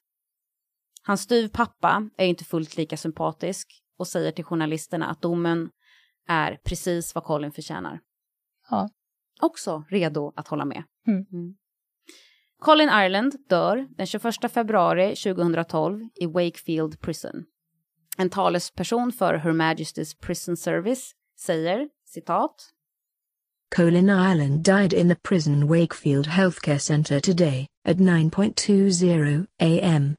Hans styvpappa är inte fullt lika sympatisk och säger till journalisterna att domen är precis vad Colin förtjänar. Ja. Också redo att hålla med. Mm. Colin Ireland dör den 21 februari 2012 i Wakefield Prison. En talesperson för Her Majesty's Prison Service säger, citat, Colin Ireland died in the prison Wakefield Healthcare Center today, at 9.20 a.m.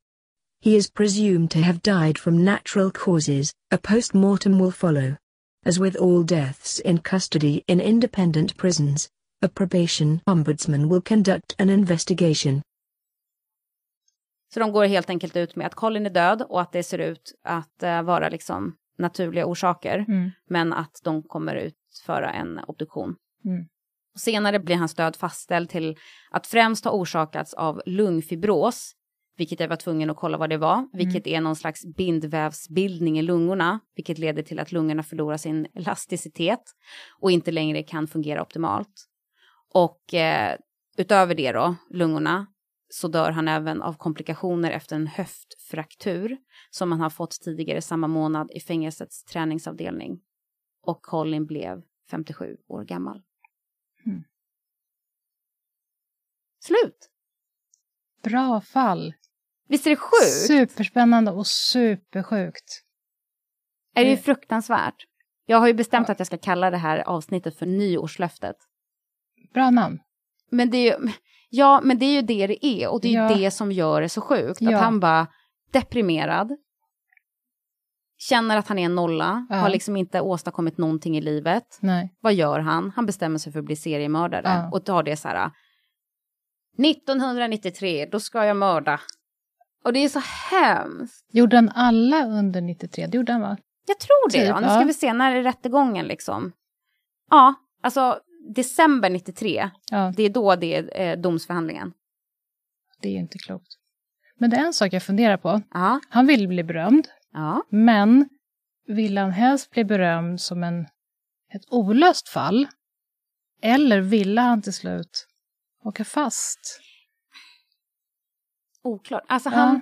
He is presumed to have died from natural causes, a post-mortem will follow. As with all deaths in custody in independent prisons, a probation ombudsman will conduct an investigation. Så de går helt enkelt ut med att Colin är död och att det ser ut att uh, vara liksom naturliga orsaker, Mm. men att de kommer utföra en obduktion. Mm. Senare blir hans död fastställd till att främst ha orsakats av lungfibros, vilket jag var tvungen att kolla vad det var, vilket är någon slags bindvävsbildning i lungorna, vilket leder till att lungorna förlorar sin elasticitet och inte längre kan fungera optimalt. Och eh, utöver det då, lungorna, så dör han även av komplikationer efter en höftfraktur som han har fått tidigare samma månad i fängelsets träningsavdelning. Och Colin blev 57 år gammal. Mm. Slut! Bra fall. Visst är det sjukt? Superspännande och supersjukt. är det ju fruktansvärt. Jag har ju bestämt att jag ska kalla det här avsnittet för nyårslöftet. Bra namn. Men det är ju, ja, men det är ju det det är och det är ju Ja. det som gör det så sjukt. Ja. Att han bara deprimerad, känner att han är en nolla, Ja. har liksom inte åstadkommit någonting i livet. Nej. Vad gör han? Han bestämmer sig för att bli seriemördare Ja. och tar det så här. 1993, då ska jag mörda. Och det är så hemskt. Gjorde han alla under 93? Det gjorde han va? Jag tror det. Typ, ja. Nu ska vi se, när är rättegången liksom? Ja, alltså december 93, Ja, det är då det är eh, domsförhandlingen. det är ju inte klokt. Men det är en sak jag funderar på. Ja, Han vill bli berömd, ja. men vill han helst bli berömd som en, ett olöst fall? Eller ville han till slut åka fast? Oklart. Alltså Ja. han,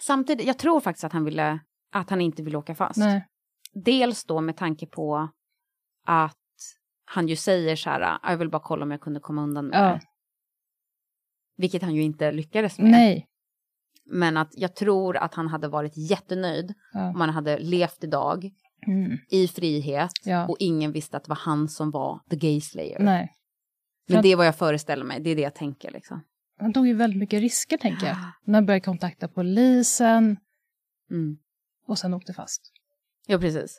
samtidigt, jag tror faktiskt att han ville, att han inte ville åka fast. Nej. Dels då med tanke på att han ju säger så här, jag vill bara kolla om jag kunde komma undan med Ja. det. Vilket han ju inte lyckades med. Nej. Men att jag tror att han hade varit jättenöjd Ja. om han hade levt idag Mm. i frihet Ja. och ingen visste att det var han som var the gay slayer. Nej. Men det är vad jag föreställer mig, det är det jag tänker liksom. Han tog ju väldigt mycket risker, tänker jag. När han började kontakta polisen Mm. och sen åkte fast. Ja, precis.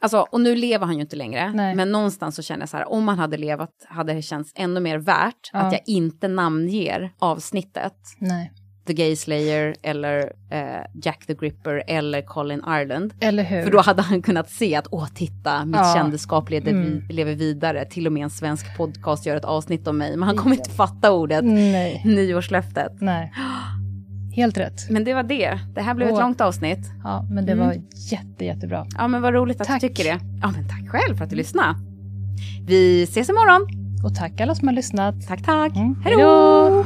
Alltså, och nu lever han ju inte längre, Nej. men någonstans så känner jag så här, om han hade levat hade det känts ännu mer värt Ja. att jag inte namnger avsnittet Nej. The Gay Slayer eller eh, Jack the Gripper eller Colin Ireland. Eller hur? För då hade han kunnat se att, åh titta, mitt Ja. kändisskap lever, Mm. lever vidare, till och med en svensk podcast gör ett avsnitt om mig, men han kommer inte fatta ordet Nej. nyårslöftet. Nej. Helt rätt. Men det var det, det här blev ett Åh. långt avsnitt. Ja, men det Mm. var jätte, jättebra. Ja, men vad roligt att Tack. du tycker det. Ja, men tack själv för att du lyssnade. Vi ses imorgon. Och tack alla som har lyssnat. Tack, tack. Mm. Hej då!